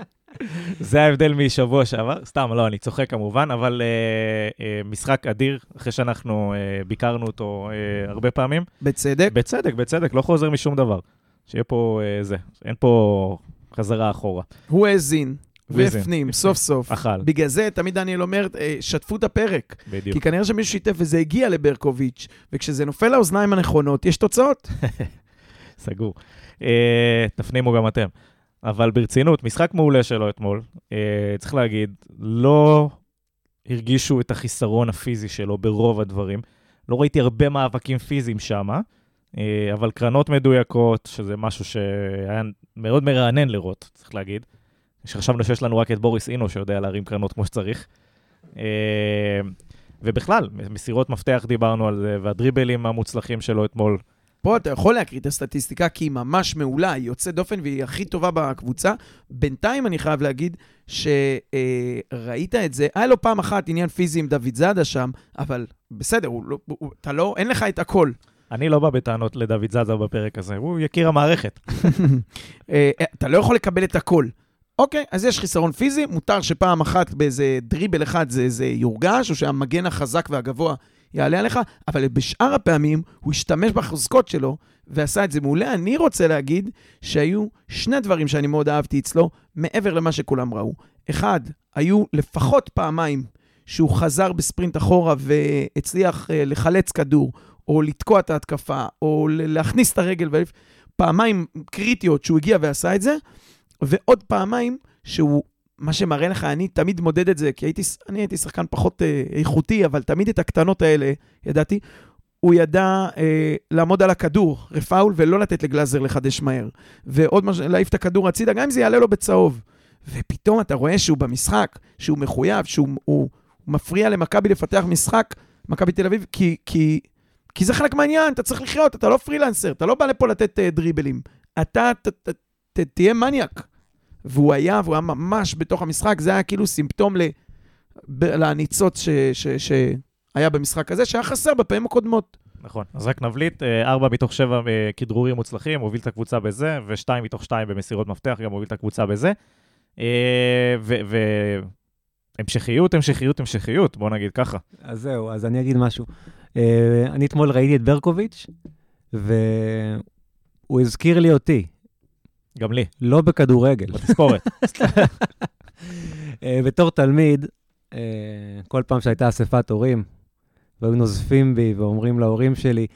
Speaker 1: [LAUGHS] זה ההבדל משבוע שעבר. סתם, לא, אני צוחק כמובן, אבל אה, אה, משחק אדיר, אחרי שאנחנו אה, ביקרנו אותו אה, הרבה פעמים.
Speaker 3: בצדק.
Speaker 1: בצדק, בצדק, לא חוזר משום דבר. שיהיה פה אה, זה, אין פה חזרה אחורה.
Speaker 3: הוא האזין. והפנים, סוף סוף.
Speaker 1: אכל,
Speaker 3: בגלל זה תמיד דניאל אומר, אה, שתפו את הפרק.
Speaker 1: בדיוק.
Speaker 3: כי כנראה שמישהו שיתף וזה הגיע לברקוביץ', וכשזה נופל לאוזניים הנכונות, יש תוצאות. [LAUGHS]
Speaker 1: סגור. אה, תפנימו גם אתם. אבל ברצינות, משחק מעולה שלו אתמול, אה, צריך להגיד, לא הרגישו את החיסרון הפיזי שלו ברוב הדברים. לא ראיתי הרבה מאבקים פיזיים שם, אה, אבל קרנות מדויקות, שזה משהו שהיה מאוד מרענן לראות, צריך להגיד. שחשבנו שיש לנו רק את בוריס אינו שיודע להרים קרנות כמו שצריך. אה, ובכלל, מסירות מפתח דיברנו על זה, והדריבלים המוצלחים שלו אתמול,
Speaker 3: פה אתה יכול להקריא את הסטטיסטיקה, כי היא ממש מעולה, היא יוצאת דופן והיא הכי טובה בקבוצה. בינתיים אני חייב להגיד שראית את זה, היה לו פעם אחת עניין פיזי עם דוד זאדה שם, אבל בסדר, הוא לא, הוא, אתה לא, אין לך את הכל.
Speaker 1: אני לא בא בטענות לדוד זאדה בפרק הזה, הוא יקיר המערכת. [LAUGHS]
Speaker 3: אה, אתה לא יכול לקבל את הכל. אוקיי, אז יש חיסרון פיזי, מותר שפעם אחת באיזה דריבל אחד זה, זה יורגש, או שהמגן החזק והגבוה יעלה עליך, אבל בשאר הפעמים הוא השתמש בחוזקות שלו ועשה את זה מעולה. אני רוצה להגיד שהיו שני דברים שאני מאוד אהבתי אצלו, מעבר למה שכולם ראו. אחד, היו לפחות פעמיים שהוא חזר בספרינט אחורה והצליח אה, לחלץ כדור, או לתקוע את ההתקפה, או להכניס את הרגל, פעמיים קריטיות שהוא הגיע ועשה את זה, ועוד פעמיים שהוא, מה שמראה לך, אני תמיד מודד את זה, כי הייתי, אני הייתי שחקן פחות אה, איכותי, אבל תמיד את הקטנות האלה ידעתי. הוא ידע אה, לעמוד על הכדור, רפאול, ולא לתת לגלאזר לחדש מהר. ועוד משהו, להעיף את הכדור הצידה, גם אם זה יעלה לו בצהוב. ופתאום אתה רואה שהוא במשחק, שהוא מחויב, שהוא הוא, הוא מפריע למכבי לפתח משחק, מכבי תל אביב, כי, כי, כי זה חלק מהעניין, אתה צריך לחיות, אתה לא פרילנסר, אתה לא בא לפה לתת אה, דריבלים. אתה ת, ת, ת, תהיה מניאק. והוא היה, והוא היה ממש בתוך המשחק, זה היה כאילו סימפטום ל, ב, לניצוץ ש, ש, שהיה במשחק הזה, שהיה חסר בפעמים הקודמות.
Speaker 1: נכון. אז רק נבליט, אה, ארבע מתוך שבע אה, כדרורים מוצלחים, הוביל את הקבוצה בזה, ושתיים מתוך שתיים במסירות מפתח, גם הוביל את הקבוצה בזה. והמשכיות, המשכיות, המשכיות, בוא נגיד ככה.
Speaker 2: אז זהו, אז אני אגיד משהו. אה, אני אתמול ראיתי את ברקוביץ', והוא הזכיר לי אותי,
Speaker 1: גם לי,
Speaker 2: לא בכדורגל.
Speaker 1: בתספורת. [LAUGHS]
Speaker 2: אה, בתור תלמיד, אה, כל פעם שהייתה אספת הורים, והיו נוזפים בי ואומרים להורים שלי,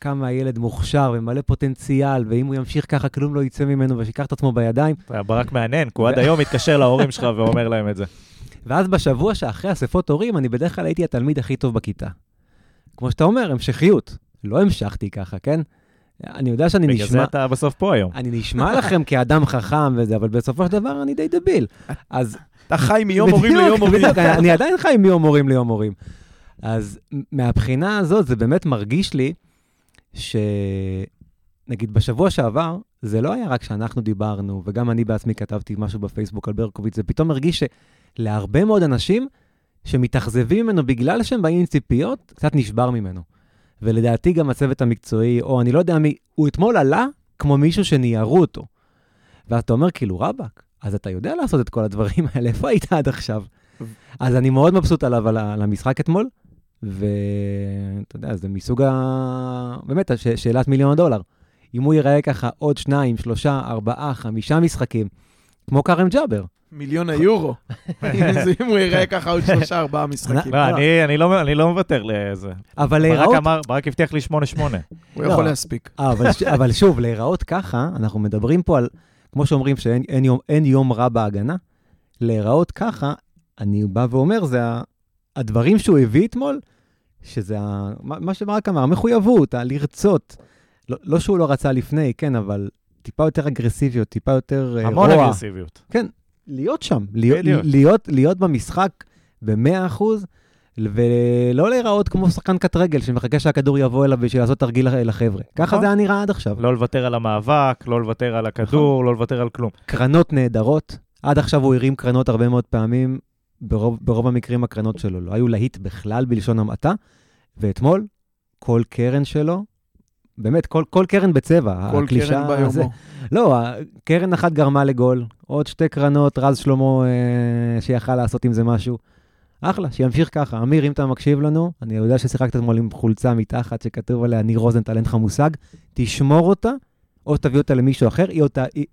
Speaker 2: כמה הילד מוכשר ומלא פוטנציאל, ואם הוא ימשיך ככה, כלום לא יצא ממנו, ושייקח את עצמו בידיים.
Speaker 1: ברק מעניין, כי הוא עד היום מתקשר להורים שלך ואומר להם את זה.
Speaker 2: ואז בשבוע שאחרי אספות הורים, אני בדרך כלל הייתי התלמיד הכי טוב בכיתה. כמו שאתה אומר, המשכיות. לא המשכתי ככה, כן? אני יודע שאני
Speaker 1: בגלל
Speaker 2: נשמע...
Speaker 1: זה אתה בסוף פה היום.
Speaker 2: אני נשמע לכם כאדם חכם וזה, אבל בסופו של דבר אני די דביל. אז...
Speaker 3: אתה חי מיום הורים
Speaker 2: בדיוק,
Speaker 3: ליום הורים.
Speaker 2: בדיוק, אני עדיין חי מיום הורים ליום הורים. אז מהבחינה הזאת, זה באמת מרגיש לי ש... נגיד, בשבוע שעבר, זה לא היה רק שאנחנו דיברנו, וגם אני בעצמי כתבתי משהו בפייסבוק על ברקוביץ', זה פתאום הרגיש שלהרבה מאוד אנשים שמתאכזבים ממנו בגלל שהם באים עם ציפיות, קצת נשבר ממנו. ולדעתי גם הצוות המקצועי, או אני לא יודע מי, הוא אתמול עלה כמו מישהו שניירו אותו. ואז אתה אומר, כאילו, רבאק, אז אתה יודע לעשות את כל הדברים האלה, איפה היית עד עכשיו? אז אני מאוד מבסוט עליו, על על המשחק אתמול, ואתה יודע, זה מסוג ה... באמת, הש... שאלת מיליון הדולר. אם הוא ייראה ככה עוד שניים, שלושה, ארבעה, חמישה משחקים, כמו כרם ג'אבר,
Speaker 3: מיליון היורו. [LAUGHS] אם הוא יראה ככה עוד שלושה, ארבעה משחקים.
Speaker 1: לא, אני- אני לא- אני לא מוותר לזה.
Speaker 2: אבל להיראות...
Speaker 1: ברק הבטיח לי 8-8. [LAUGHS]
Speaker 3: הוא
Speaker 2: לא.
Speaker 3: יכול להספיק.
Speaker 2: אה, [LAUGHS] אבל, שוב, להיראות ככה, אנחנו מדברים פה על, כמו שאומרים שאין אין יום, אין יום רע בהגנה, להיראות ככה, אני בא ואומר, זה. הדברים שהוא הביא אתמול, שזה. מה שברק אמר, המחויבות, הלרצות. לא, לא שהוא לא רצה לפני, כן, אבל טיפה יותר אגרסיביות, טיפה יותר אה,
Speaker 1: המון
Speaker 2: רוע.
Speaker 1: אגרסיביות.
Speaker 2: להיות שם, להיות. להיות, להיות במשחק ב-100%, ולא להיראות כמו שחקן קט רגל שמחכה שהכדור יבוא אליו בשביל לעשות תרגיל לח- לחבר'ה. ככה
Speaker 1: נכון.
Speaker 2: זה היה נראה עד עכשיו.
Speaker 1: לא לוותר על המאבק, לא לוותר על
Speaker 2: נכון.
Speaker 1: הכדור, לא לוותר על כלום.
Speaker 2: קרנות נהדרות. עד עכשיו הוא הרים קרנות הרבה מאוד פעמים, ברוב, ברוב המקרים הקרנות שלו לא היו להיט בכלל בלשון המעטה, ואתמול, כל קרן שלו, באמת, כל, כל קרן בצבע.
Speaker 3: כל
Speaker 2: הקלישאה
Speaker 3: קרן
Speaker 2: הזה-
Speaker 3: ביומו.
Speaker 2: לא, ה- קרן אחת גרמה לגול, עוד שתי קרנות, רז שלמה אה, שיכל לעשות עם זה משהו. אחלה, שימשיך ככה. אמיר, אם אתה מקשיב לנו, אני יודע ששיחקת אתמול עם חולצה מתחת שכתוב עליה ניר רוזנטל, אין לך מושג, תשמור אותה, או תביא אותה למישהו אחר, היא, אותה, היא,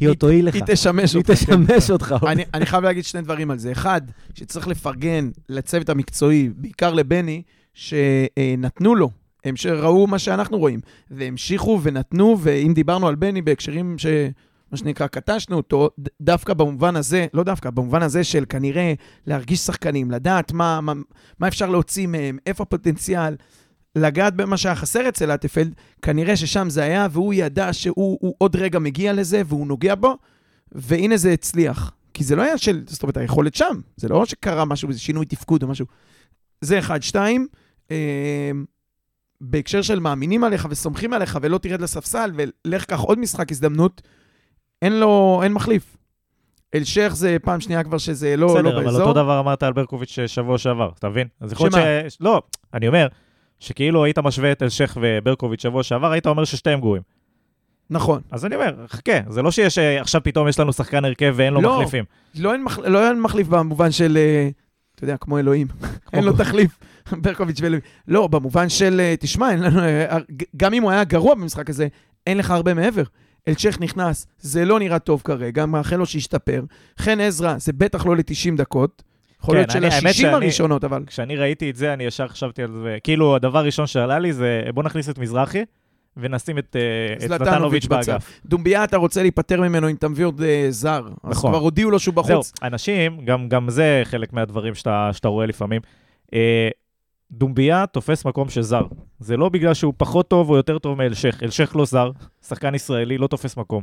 Speaker 2: היא אותו היא לך.
Speaker 3: היא תשמש
Speaker 2: היא
Speaker 3: אותך. כן.
Speaker 2: תשמש אותך. [LAUGHS]
Speaker 3: אני חייב להגיד שני דברים על זה. אחד, שצריך לפרגן לצוות המקצועי, בעיקר לבני, שנתנו לו, הם שראו מה שאנחנו רואים, והמשיכו ונתנו, ואם דיברנו על בני בהקשרים ש... מה שנקרא, קטשנו אותו, דווקא במובן הזה, לא דווקא, במובן הזה של כנראה להרגיש שחקנים, לדעת מה, מה, מה אפשר להוציא מהם, איפה הפוטנציאל, לגעת במה שהיה חסר אצל אטפלד, כנראה ששם זה היה, והוא ידע שהוא הוא עוד רגע מגיע לזה, והוא נוגע בו, והנה זה הצליח. כי זה לא היה של, זאת אומרת, היכולת שם. זה לא שקרה משהו, איזה שינוי תפקוד או משהו. זה אחד. שתיים, אה, בהקשר של מאמינים עליך וסומכים עליך ולא תרד לספסל ולך קח עוד משחק הזדמנות, אין לו, אין מחליף. אלשיך זה פעם שנייה כבר שזה לא,
Speaker 1: בסדר,
Speaker 3: לא
Speaker 1: אבל
Speaker 3: באזור.
Speaker 1: אותו דבר אמרת על ברקוביץ' שבוע שעבר, אתה מבין? אז יכול להיות? ש... לא, אני אומר, שכאילו היית משווה את אלשיך וברקוביץ' שבוע שעבר, היית אומר ששתיהם גרועים.
Speaker 3: נכון.
Speaker 1: אז אני אומר, חכה, זה לא שיש אה, עכשיו פתאום יש לנו שחקן הרכב ואין לו
Speaker 3: לא.
Speaker 1: מחליפים.
Speaker 3: לא אין, מח... לא אין מחליף במובן של, אה, אתה יודע, כמו אלוהים. אין לו תחליף, ברקוביץ' ואלוהים. לא, במובן של, אה, תשמע, אה, ג- גם אם הוא היה גרוע במשחק הזה, אין לך הרבה מעבר. אלצ'ך נכנס, זה לא נראה טוב כרגע, מאחל לו שישתפר. חן עזרא, זה בטח לא ל-90 דקות. יכול
Speaker 1: כן,
Speaker 3: להיות של
Speaker 1: האמת
Speaker 3: ה-60
Speaker 1: שאני-
Speaker 3: הראשונות, אבל...
Speaker 1: כשאני ראיתי את זה, אני ישר חשבתי על זה, כאילו, הדבר הראשון שעלה לי זה, בוא נכניס את מזרחי, ונשים את אה, את
Speaker 3: זלטנוביץ'.
Speaker 1: באגף.
Speaker 3: דומביה, אתה רוצה להיפטר ממנו אם אתה מביא עוד אה, זר. אז
Speaker 1: נכון.
Speaker 3: כבר הודיעו לו שהוא
Speaker 1: זהו,
Speaker 3: בחוץ.
Speaker 1: אנשים, גם, גם זה חלק מהדברים שאתה, שאתה רואה לפעמים. אה, דומביה תופס מקום של זר. זה לא בגלל שהוא פחות טוב או יותר טוב מאלשיך. אלשיך לא זר, שחקן ישראלי, לא תופס מקום.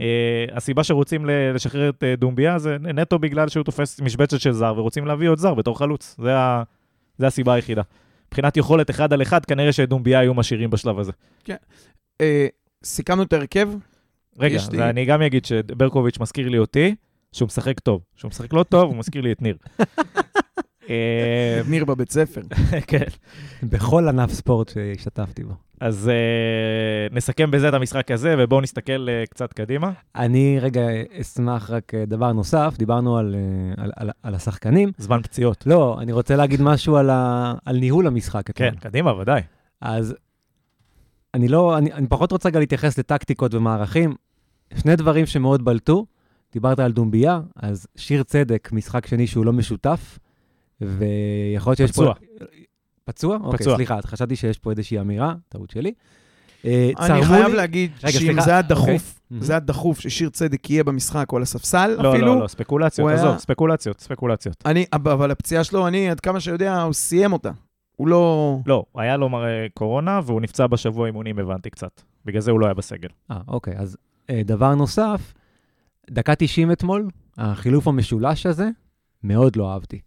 Speaker 1: אה, הסיבה שרוצים לשחרר את אה, דומביה זה נטו בגלל שהוא תופס משבצת של זר, ורוצים להביא עוד זר בתור חלוץ. זה, ה, זה הסיבה היחידה. מבחינת יכולת אחד על אחד, כנראה שאת דומביה היו משאירים בשלב הזה.
Speaker 3: אה, סיכמנו את ההרכב.
Speaker 1: רגע,
Speaker 3: לי-
Speaker 1: ואני גם אגיד שברקוביץ' מזכיר לי אותי, שהוא משחק טוב. שהוא משחק לא טוב, הוא מזכיר לי את ניר. [LAUGHS] אה,
Speaker 3: ניר בבית ספר. [LAUGHS]
Speaker 1: כן.
Speaker 2: בכל ענף ספורט שהשתתפתי בו.
Speaker 1: אז uh, נסכם בזה את המשחק הזה, ובואו נסתכל uh, קצת קדימה.
Speaker 2: אני רגע אשמח רק אה, דבר נוסף, דיברנו על, אה, על, על, על השחקנים.
Speaker 1: זמן פציעות.
Speaker 2: לא, אני רוצה להגיד משהו על, ה, על ניהול המשחק.
Speaker 1: כן. קדימה, ודאי.
Speaker 2: אז אני לא, אני, אני פחות רוצה רגע להתייחס לטקטיקות ומערכים. שני דברים שמאוד בלטו, דיברת על דומביה, אז שיר צדק, משחק שני שהוא לא משותף, ויכול להיות שיש
Speaker 1: פצוע.
Speaker 2: פה... פצוע? אוקיי,
Speaker 1: פצוע.
Speaker 2: סליחה, אז חשבתי שיש פה איזושהי אמירה, טעות שלי. אה,
Speaker 3: אני חייב
Speaker 2: לי-
Speaker 3: להגיד
Speaker 2: רגע,
Speaker 3: שאם
Speaker 2: סליחה,
Speaker 3: זה היה
Speaker 2: אוקיי.
Speaker 3: דחוף,
Speaker 2: מהמם.
Speaker 3: זה היה דחוף ששיר צדק יהיה במשחק או על הספסל
Speaker 1: לא,
Speaker 3: אפילו.
Speaker 1: לא, לא, ספקולציות,
Speaker 3: הוא היה-
Speaker 1: עזוב, ספקולציות, ספקולציות.
Speaker 3: אני, אבל הפציעה שלו, אני, עד כמה שיודע, הוא סיים אותה. הוא לא...
Speaker 1: לא, היה לו מראה קורונה, והוא נפצע בשבוע אימונים, הבנתי קצת. בגלל זה הוא לא היה בסגל.
Speaker 2: אה, אוקיי, אז אה, דבר נוסף, דקה 90 אתמול, החילוף המשולש הזה, מאוד לא אהבתי.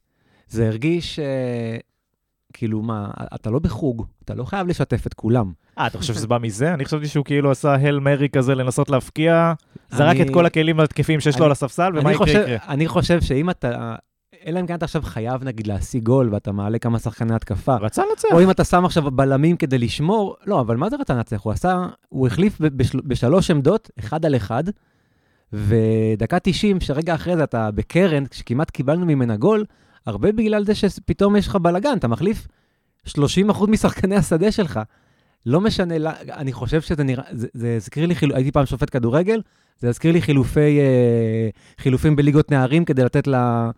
Speaker 2: זה הרגיש, אה, כאילו, מה, אתה לא בחוג, אתה לא חייב לשתף את כולם.
Speaker 1: אה, אתה חושב שזה בא מזה? אני חשבתי שהוא כאילו עשה הל מרי כזה לנסות להפקיע, זרק
Speaker 2: אני-
Speaker 1: את כל הכלים התקפים שיש לו
Speaker 2: אני-
Speaker 1: על הספסל, ומה יקרה יקרה.
Speaker 2: אני חושב שאם אתה, אלא אם כן אתה עכשיו חייב, נגיד, להשיג גול, ואתה מעלה כמה שחקני התקפה,
Speaker 1: רצה לנצח.
Speaker 2: או אם אתה שם עכשיו בלמים כדי לשמור, לא, אבל מה זה רצה לנצח? הוא עשה, הוא החליף בשל, בשלוש עמדות, אחד על אחד, ודקה 90, שרגע אחרי זה אתה בקרן, כשכמעט קיבלנו ממנה גול, הרבה בגלל זה שפתאום יש לך בלאגן, אתה מחליף 30% משחקני השדה שלך. לא משנה, לה- אני חושב שזה נראה, זה זה הזכיר לי, הייתי פעם שופט כדורגל, זה הזכיר לי חילופי, אה, חילופים בליגות נערים כדי לתת ל-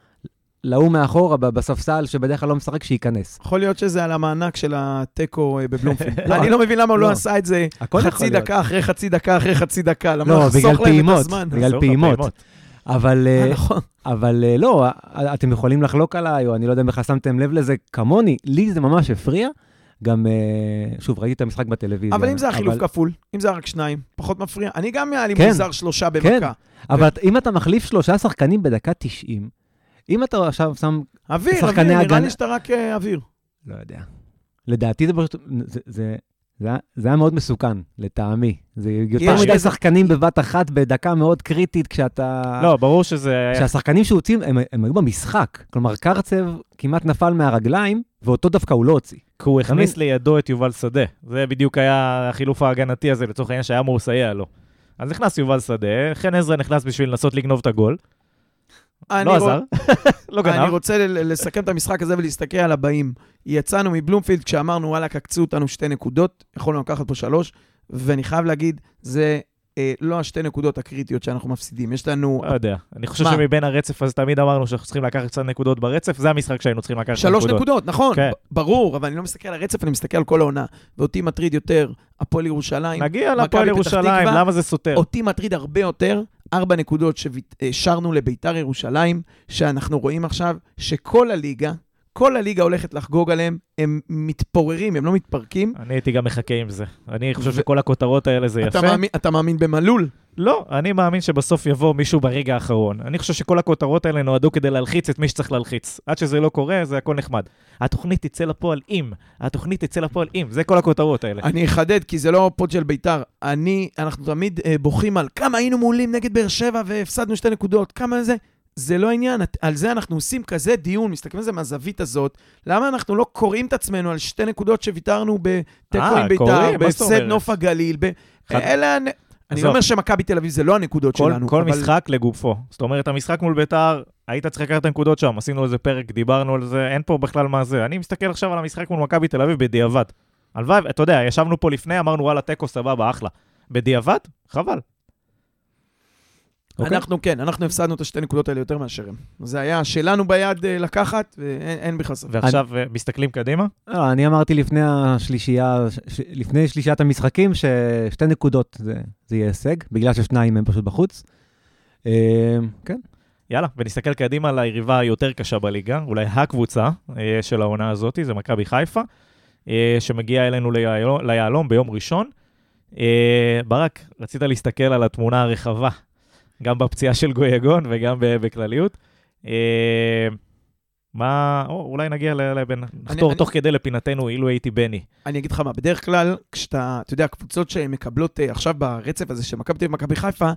Speaker 2: להוא מאחורה, בספסל, שבדרך כלל לא משחק, שייכנס.
Speaker 3: יכול להיות שזה על המענק של התיקו אה, בבלומפילד. [LAUGHS]
Speaker 2: לא,
Speaker 3: אני לא מבין למה הוא לא
Speaker 2: לא.
Speaker 3: עשה את זה חצי. דקה אחרי חצי דקה אחרי חצי דקה. למה
Speaker 2: לא,
Speaker 3: לחסוך
Speaker 2: בגלל
Speaker 3: להם את
Speaker 2: פעימות? בגלל פעימות. אבל,
Speaker 3: אה,
Speaker 2: אה,
Speaker 3: נכון.
Speaker 2: אבל אה, לא, אתם יכולים לחלוק עליי, או אני לא יודע אם בכלל שמתם לב לזה כמוני, לי זה ממש הפריע. גם, שוב, ראיתי את המשחק בטלוויזיה.
Speaker 3: אבל אם זה החילוף
Speaker 2: אבל-
Speaker 3: כפול, אם זה רק שניים, פחות מפריע. אני גם היה לי
Speaker 2: כן.
Speaker 3: מוזר שלושה
Speaker 2: כן.
Speaker 3: במכה.
Speaker 2: אבל אם אתה מחליף שלושה שחקנים בדקה 90, אם אתה עכשיו שם,
Speaker 3: אוויר,
Speaker 2: שחקני
Speaker 3: אוויר, נראה
Speaker 2: הגנה-
Speaker 3: לי שאתה רק אוויר.
Speaker 2: לא יודע. לדעתי זה פשוט, זה, זה, זה, זה היה מאוד מסוכן, לטעמי. זה יותר מדי שחקנים בבת אחת בדקה מאוד קריטית, כשאתה...
Speaker 1: לא, ברור שזה היה...
Speaker 2: שהשחקנים שהוציאים, הם, הם היו במשחק. כלומר, קרצב כמעט נפל מהרגליים, ואותו דווקא הוא לא הוציא.
Speaker 1: כי הוא הכניס? לידו את יובל שדה. זה בדיוק היה החילוף ההגנתי הזה, לצורך העניין שהיה אמור לסייע לו. אז נכנס יובל שדה, חן עזרא נכנס בשביל לנסות לגנוב את הגול.
Speaker 3: אני
Speaker 1: לא עזר, [LAUGHS] לא
Speaker 3: אני
Speaker 1: גנב.
Speaker 3: רוצה ל- לסכם את המשחק הזה ולהסתכל על הבאים. יצאנו מבלומפילד כשאמרנו, וואלכ, עקצו אותנו שתי נקודות, יכולנו לקחת פה שלוש, ואני חייב להגיד, זה אה, לא השתי נקודות הקריטיות שאנחנו מפסידים. יש לנו
Speaker 1: לא יודע. אני חושב
Speaker 3: מה?
Speaker 1: שמבין הרצף, אז תמיד אמרנו שאנחנו צריכים לקחת קצת נקודות ברצף, זה המשחק שהיינו צריכים לקחת
Speaker 3: שלוש
Speaker 1: נקודות.
Speaker 3: נקודות, נכון,
Speaker 1: כן.
Speaker 3: ברור, אבל אני לא מסתכל על הרצף, אני מסתכל על כל העונה. ואותי מטריד יותר הפועל ירושלים.
Speaker 1: נגיע לפועל ירושלים. למה זה סותר?
Speaker 3: אותי מטריד הרבה יותר ארבע נקודות שהשארנו לביתר ירושלים, שאנחנו רואים עכשיו שכל הליגה, כל הליגה הולכת לחגוג עליהם, הם מתפוררים, הם לא מתפרקים.
Speaker 1: אני הייתי גם מחכה עם זה. אני חושב
Speaker 3: ו-
Speaker 1: שכל הכותרות האלה זה יפה.
Speaker 3: מאמין, אתה מאמין במלול?
Speaker 1: לא, אני מאמין שבסוף יבוא מישהו ברגע האחרון. אני חושב שכל הכותרות האלה נועדו כדי להלחיץ את מי שצריך להלחיץ. עד שזה לא קורה, זה הכל נחמד. התוכנית תצא לפועל אם. התוכנית תצא לפועל אם. זה כל הכותרות האלה.
Speaker 3: אני אחדד, כי זה לא פוד של ביתר. אני, אנחנו תמיד אה, בוכים על כמה היינו מעולים נגד באר שבע והפסדנו שתי נקודות, כמה זה. זה לא העניין, את- על זה אנחנו עושים כזה דיון, מסתכלים על זה מהזווית הזאת. למה אנחנו לא קוראים את עצמנו על שתי נקודות שוויתרנו בתיקו
Speaker 1: אה,
Speaker 3: עם ביתר?
Speaker 1: מה זאת
Speaker 3: בהפסד? נוף הגליל? ב... אלה... אני. לא אומר שמכבי תל אביב זה לא הנקודות
Speaker 1: כל,
Speaker 3: שלנו,
Speaker 1: כל
Speaker 3: אבל
Speaker 1: משחק לגופו. זאת אומרת, המשחק מול ביתר, היית צריך לקחת את הנקודות שם, עשינו איזה פרק, דיברנו על זה, אין פה בכלל מה זה. אני מסתכל עכשיו על המשחק מול מכבי תל אביב בדיעבד. הלוואי, אתה יודע, ישבנו פה לפני, אמרנו וואלה, תיקו סבבה, אחלה. בדיעבד? חבל. אוקיי?
Speaker 3: אנחנו כן, אנחנו הפסדנו את השתי נקודות האלה יותר מאשר הם. זה היה שלנו ביד אה, לקחת, ואין אין בכלל ספק.
Speaker 1: ועכשיו אה, מסתכלים קדימה?
Speaker 2: לא, אני אמרתי לפני השלישייה, ש- לפני שלישיית המשחקים, ששתי נקודות זה, זה יהיה הישג, בגלל ששניים הם פשוט בחוץ. אה, כן,
Speaker 1: יאללה, ונסתכל קדימה ליריבה היותר קשה בליגה, אולי הקבוצה אה, של העונה הזאת, זה מכבי חיפה, אה, שמגיעה אלינו ליהלום, ליהלום ביום ראשון. אה, ברק, רצית להסתכל על התמונה הרחבה, גם בפציעה של גויגון וגם בכלליות. אה, מה, או, אולי נגיע נחתור
Speaker 3: אני-
Speaker 1: תוך כדי לפינתנו, אילו הייתי בני.
Speaker 3: אני אגיד לך מה, בדרך כלל, כשאתה, אתה יודע, קבוצות שמקבלות אה, עכשיו ברצף הזה של מכבי תל אביב ומכבי חיפה,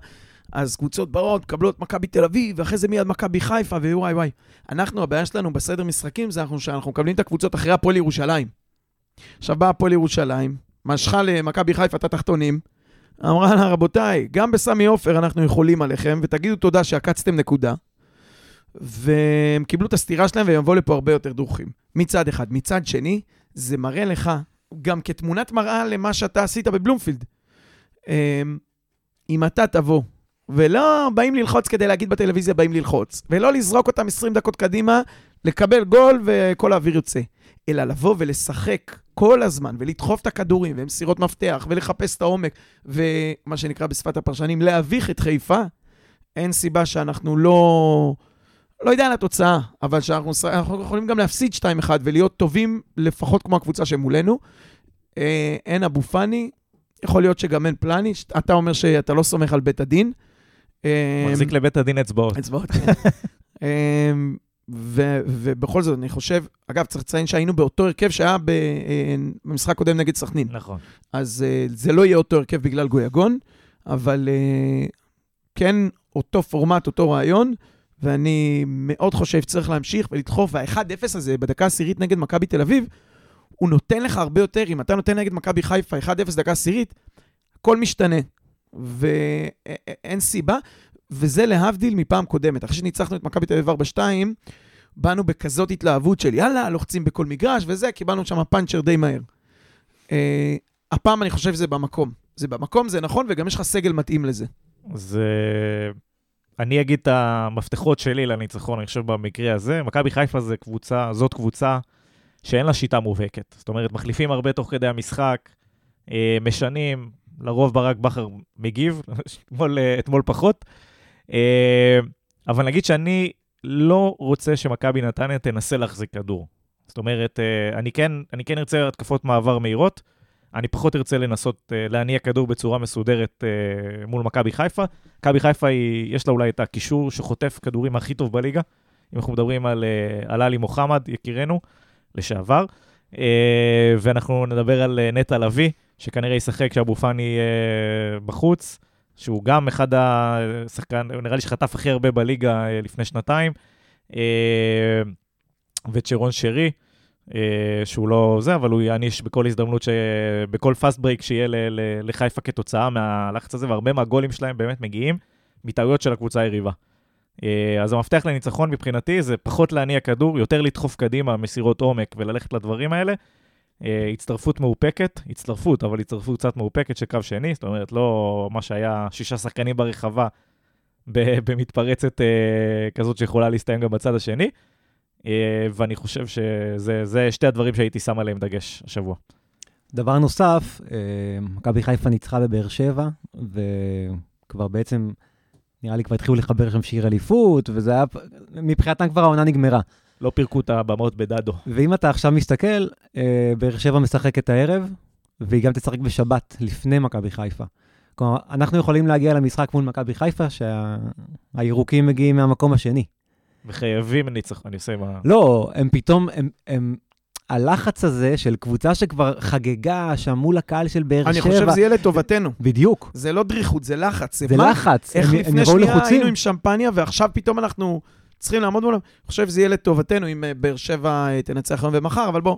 Speaker 3: אז קבוצות באות, מקבלות מכבי תל אביב, ואחרי זה מיד מכבי חיפה, ווואי וואי. אנחנו, הבעיה שלנו בסדר משחקים זה אנחנו, שאנחנו מקבלים את הקבוצות אחרי הפועל ירושלים. עכשיו באה הפועל ירושלים, משכה למכבי חיפה את התחתונים, אמרה לה, רבותיי, גם בסמי עופר אנחנו יכולים עליכם, ותגידו תודה שעקצתם נקודה. והם קיבלו את הסטירה שלהם והם יבואו לפה הרבה יותר דרוכים. מצד אחד. מצד שני, זה מראה לך גם כתמונת מראה למה שאתה עשית בבלומפילד. אמ, אם אתה תבוא, ולא באים ללחוץ כדי להגיד בטלוויזיה באים ללחוץ, ולא לזרוק אותם 20 דקות קדימה, לקבל גול וכל האוויר יוצא, אלא לבוא ולשחק כל הזמן, ולדחוף את הכדורים, ומסירות מפתח, ולחפש את העומק, ומה שנקרא בשפת הפרשנים, להביך את חיפה, אין סיבה שאנחנו לא... לא יודע על התוצאה, אבל שאנחנו אנחנו יכולים גם להפסיד 2-1 ולהיות טובים לפחות כמו הקבוצה שמולנו. אה, אין אבו פאני, יכול להיות שגם אין פלני. אתה אומר שאתה לא סומך על בית הדין.
Speaker 1: מחזיק לבית הדין אצבעות.
Speaker 3: אצבעות, כן. [LAUGHS] אה, ו- ובכל זאת, אני חושב, אגב, צריך לציין שהיינו באותו הרכב שהיה אה, במשחק קודם נגד סכנין.
Speaker 1: נכון.
Speaker 3: אז uh, זה לא יהיה אותו הרכב בגלל גויגון, אבל uh, כן אותו פורמט, אותו רעיון, ואני מאוד חושב שצריך להמשיך ולדחוף, וה-1-0 הזה בדקה עשירית נגד מכבי תל אביב, הוא נותן לך הרבה יותר, אם אתה נותן נגד מכבי חיפה 1-0 דקה עשירית, הכל משתנה, ואין סיבה, וזה להבדיל מפעם קודמת. אחרי שניצחנו את מכבי תל אביב 4-2, באנו בכזאת התלהבות של יאללה, לוחצים בכל מגרש וזה, קיבלנו שם פאנצ'ר די מהר. אה, הפעם אני חושב שזה במקום. זה במקום, זה נכון, וגם יש לך סגל מתאים לזה.
Speaker 1: זה... אני אגיד את המפתחות שלי לניצחון, אני חושב, במקרה הזה. מכבי חיפה זה קבוצה, זאת קבוצה שאין לה שיטה מובהקת. זאת אומרת, מחליפים הרבה תוך כדי המשחק, אה, משנים, לרוב ברק בכר מגיב, [LAUGHS] אתמול, אה, אתמול פחות. אה, אבל נגיד שאני לא רוצה שמכבי נתניה תנסה להחזיק כדור. זאת אומרת, אה, אני כן, אני כן ארצה התקפות מעבר מהירות, אני פחות ארצה לנסות אה, להניע כדור בצורה מסודרת מול מכבי חיפה. מכבי חיפה, היא, יש לה אולי את הקישור שחוטף כדורים הכי טוב בליגה. אם אנחנו מדברים על, על עלי מוחמד, יקירנו, לשעבר. ואנחנו נדבר על נטע לביא, שכנראה ישחק כשאבו פאני בחוץ, שהוא גם אחד השחקן, נראה לי שחטף הכי הרבה בליגה אה, לפני שנתיים. אה, וצ'רון שרי, אה, שהוא לא זה, אבל הוא יעניש בכל הזדמנות, ש... בכל fast break שיהיה. לחיפה כתוצאה מהלחץ הזה, והרבה מהגולים שלהם באמת מגיעים מטעויות של הקבוצה היריבה. אז המפתח לניצחון מבחינתי זה פחות להניע כדור, יותר לדחוף קדימה מסירות עומק וללכת לדברים האלה. אה, הצטרפות מאופקת, הצטרפות, אבל הצטרפות קצת מאופקת של קו שני, זאת אומרת, לא מה שהיה שישה שחקנים ברחבה במתפרצת אה, כזאת שיכולה להסתיים גם בצד השני. אה, ואני חושב שזה זה שתי הדברים שהייתי שם עליהם דגש השבוע.
Speaker 2: דבר נוסף, אה, מכבי חיפה ניצחה בבאר שבע, וכבר בעצם, נראה לי כבר התחילו לחבר שם שיר אליפות, וזה היה, מבחינתם כבר העונה נגמרה.
Speaker 1: לא פירקו את הבמות בדדו.
Speaker 2: ואם אתה עכשיו מסתכל, אה, באר שבע משחקת הערב, והיא גם תשחק בשבת, לפני מכבי חיפה. כלומר, אנחנו יכולים להגיע למשחק מול מכבי חיפה, שהירוקים מגיעים מהמקום השני.
Speaker 1: וחייבים ניצחון, אני עושה עם ה...
Speaker 2: לא, הם פתאום, הם, הם, הלחץ הזה של קבוצה שכבר חגגה שם מול הקהל של באר שבע.
Speaker 3: אני חושב שזה יהיה לטובתנו.
Speaker 2: בדיוק.
Speaker 3: זה לא דריכות, זה לחץ.
Speaker 2: זה
Speaker 3: מה?
Speaker 2: לחץ,
Speaker 3: איך
Speaker 2: הם,
Speaker 3: לפני שנייה
Speaker 2: לחוצים.
Speaker 3: היינו עם שמפניה, ועכשיו פתאום אנחנו צריכים לעמוד מולם? אני חושב שזה יהיה לטובתנו אם אה, באר שבע אה, תנצח היום ומחר, אבל בוא,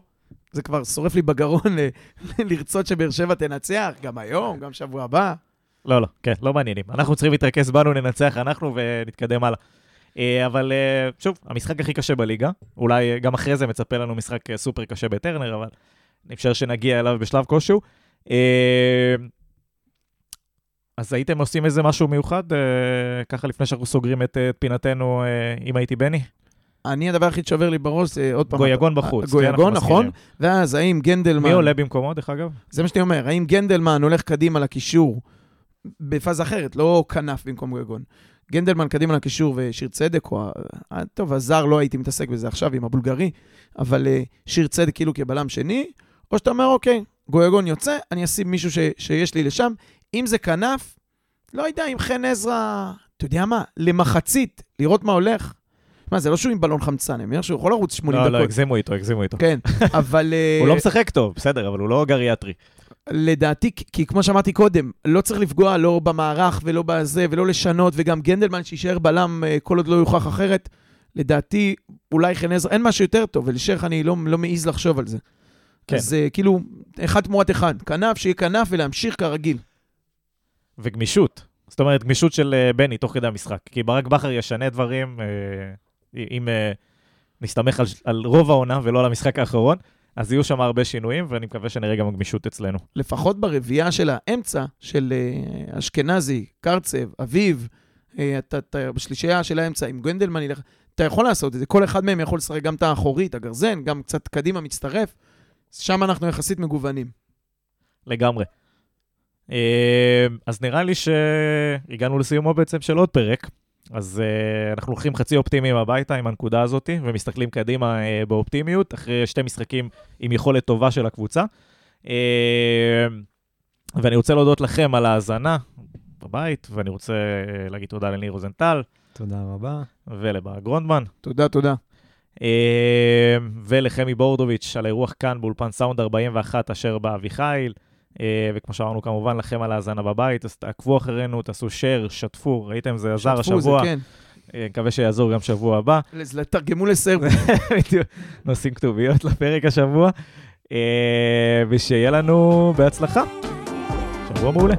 Speaker 3: זה כבר שורף לי בגרון ל- [LAUGHS] לרצות שבאר שבע תנצח, גם היום, גם שבוע הבא.
Speaker 1: לא, לא, כן, לא מעניינים. אנחנו צריכים להתרכז בנו, ננצח אנחנו ונתקדם הלאה. אה, אבל אה, שוב, המשחק הכי קשה בליגה, אולי אה, גם אחרי זה מצפה לנו משחק אה, סופר קשה בטרנר, אבל אני חושב שנגיע אליו בשלב כלשהו. אז הייתם עושים איזה משהו מיוחד, אה, ככה לפני שאנחנו סוגרים את, אה, את פינתנו, אה, אם הייתי בני?
Speaker 3: אני, הדבר היחיד שעובר לי בראש זה עוד פעם...
Speaker 1: גויגון בחוץ. כן,
Speaker 3: גויגון, נכון. ואז האם גנדלמן...
Speaker 1: מי עולה במקומו, דרך אגב?
Speaker 3: זה מה שאני אומר, האם גנדלמן הולך קדימה לקישור בפאזה אחרת, לא כנף במקום גויגון. גנדלמן קדימה לקישור ושיר צדק, או... טוב, הזר לא הייתי מתעסק בזה עכשיו עם הבולגרי, אבל שיר צדק כאילו כבלם שני, או שאתה אומר, אוקיי, גויגון יוצא, אני אשים מישהו ש... שיש לי לשם. אם זה כנף, לא יודע, אם חן עזרא, אתה יודע מה, למחצית, לראות מה הולך. מה, זה לא שהוא עם בלון חמצן, אני אומר שהוא יכול לרוץ 80
Speaker 1: לא,
Speaker 3: דקות.
Speaker 1: לא, הגזימו איתו, הגזימו איתו.
Speaker 3: כן, [LAUGHS] אבל... אה,
Speaker 1: הוא לא משחק טוב, בסדר, אבל הוא לא גריאטרי.
Speaker 3: לדעתי, כי- כמו שאמרתי קודם, לא צריך לפגוע לא במערך ולא בזה, ולא לשנות, וגם גנדלמן שיישאר בלם אה, כל עוד לא יוכח אחרת. לדעתי, אולי חן עזרא, אין משהו יותר טוב, ולשייח אני לא, לא מעז לחשוב על זה.
Speaker 1: כן.
Speaker 3: כן. אז אה, כאילו, אחד תמורת אחד. כנף, שיהיה כנף ולהמשיך כרגיל.
Speaker 1: וגמישות. זאת אומרת, גמישות של אה, בני תוך כדי המשחק. כי ברק בכר ישנה דברים, אה, אם אה, נסתמך על, על רוב העונה ולא על המשחק האחרון, אז יהיו שם הרבה שינויים, ואני מקווה שנראה גם גמישות אצלנו.
Speaker 3: לפחות ברביעייה של האמצע, של אשכנזי, קרצב, אביב, בשלישייה של האמצע, עם גנדלמן ילך, אתה יכול לעשות את זה. כל אחד מהם יכול לשחק גם את האחורית, הגרזן, גם קצת קדימה מצטרף. שם אנחנו יחסית מגוונים.
Speaker 1: לגמרי. אה, אז נראה לי שהגענו לסיומו בעצם של עוד פרק. אז uh, אנחנו לוקחים חצי אופטימיים הביתה עם הנקודה הזאת, ומסתכלים קדימה uh, באופטימיות, אחרי שתי משחקים עם יכולת טובה של הקבוצה. Uh, ואני רוצה להודות לכם על ההאזנה בבית, ואני רוצה uh, להגיד תודה לניר רוזנטל
Speaker 2: תודה רבה.
Speaker 1: ולבר גרונדמן.
Speaker 3: תודה, תודה.
Speaker 1: אה, ולחמי בורדוביץ' על האירוח כאן באולפן סאונד 41 אשר באביחיל. אה, וכמו שאמרנו כמובן לכם על ההאזנה בבית, אז תעקבו אחרינו, תעשו share, שתפו, ראיתם זה עזר
Speaker 3: שתפו,
Speaker 1: השבוע,
Speaker 3: זה כן.
Speaker 1: אה, מקווה שיעזור גם שבוע הבא. [LAUGHS]
Speaker 3: תרגמו לסרבית. [LAUGHS]
Speaker 1: בדיוק. נשים כתוביות לפרק השבוע, אה, ושיהיה לנו בהצלחה. שבוע מעולה.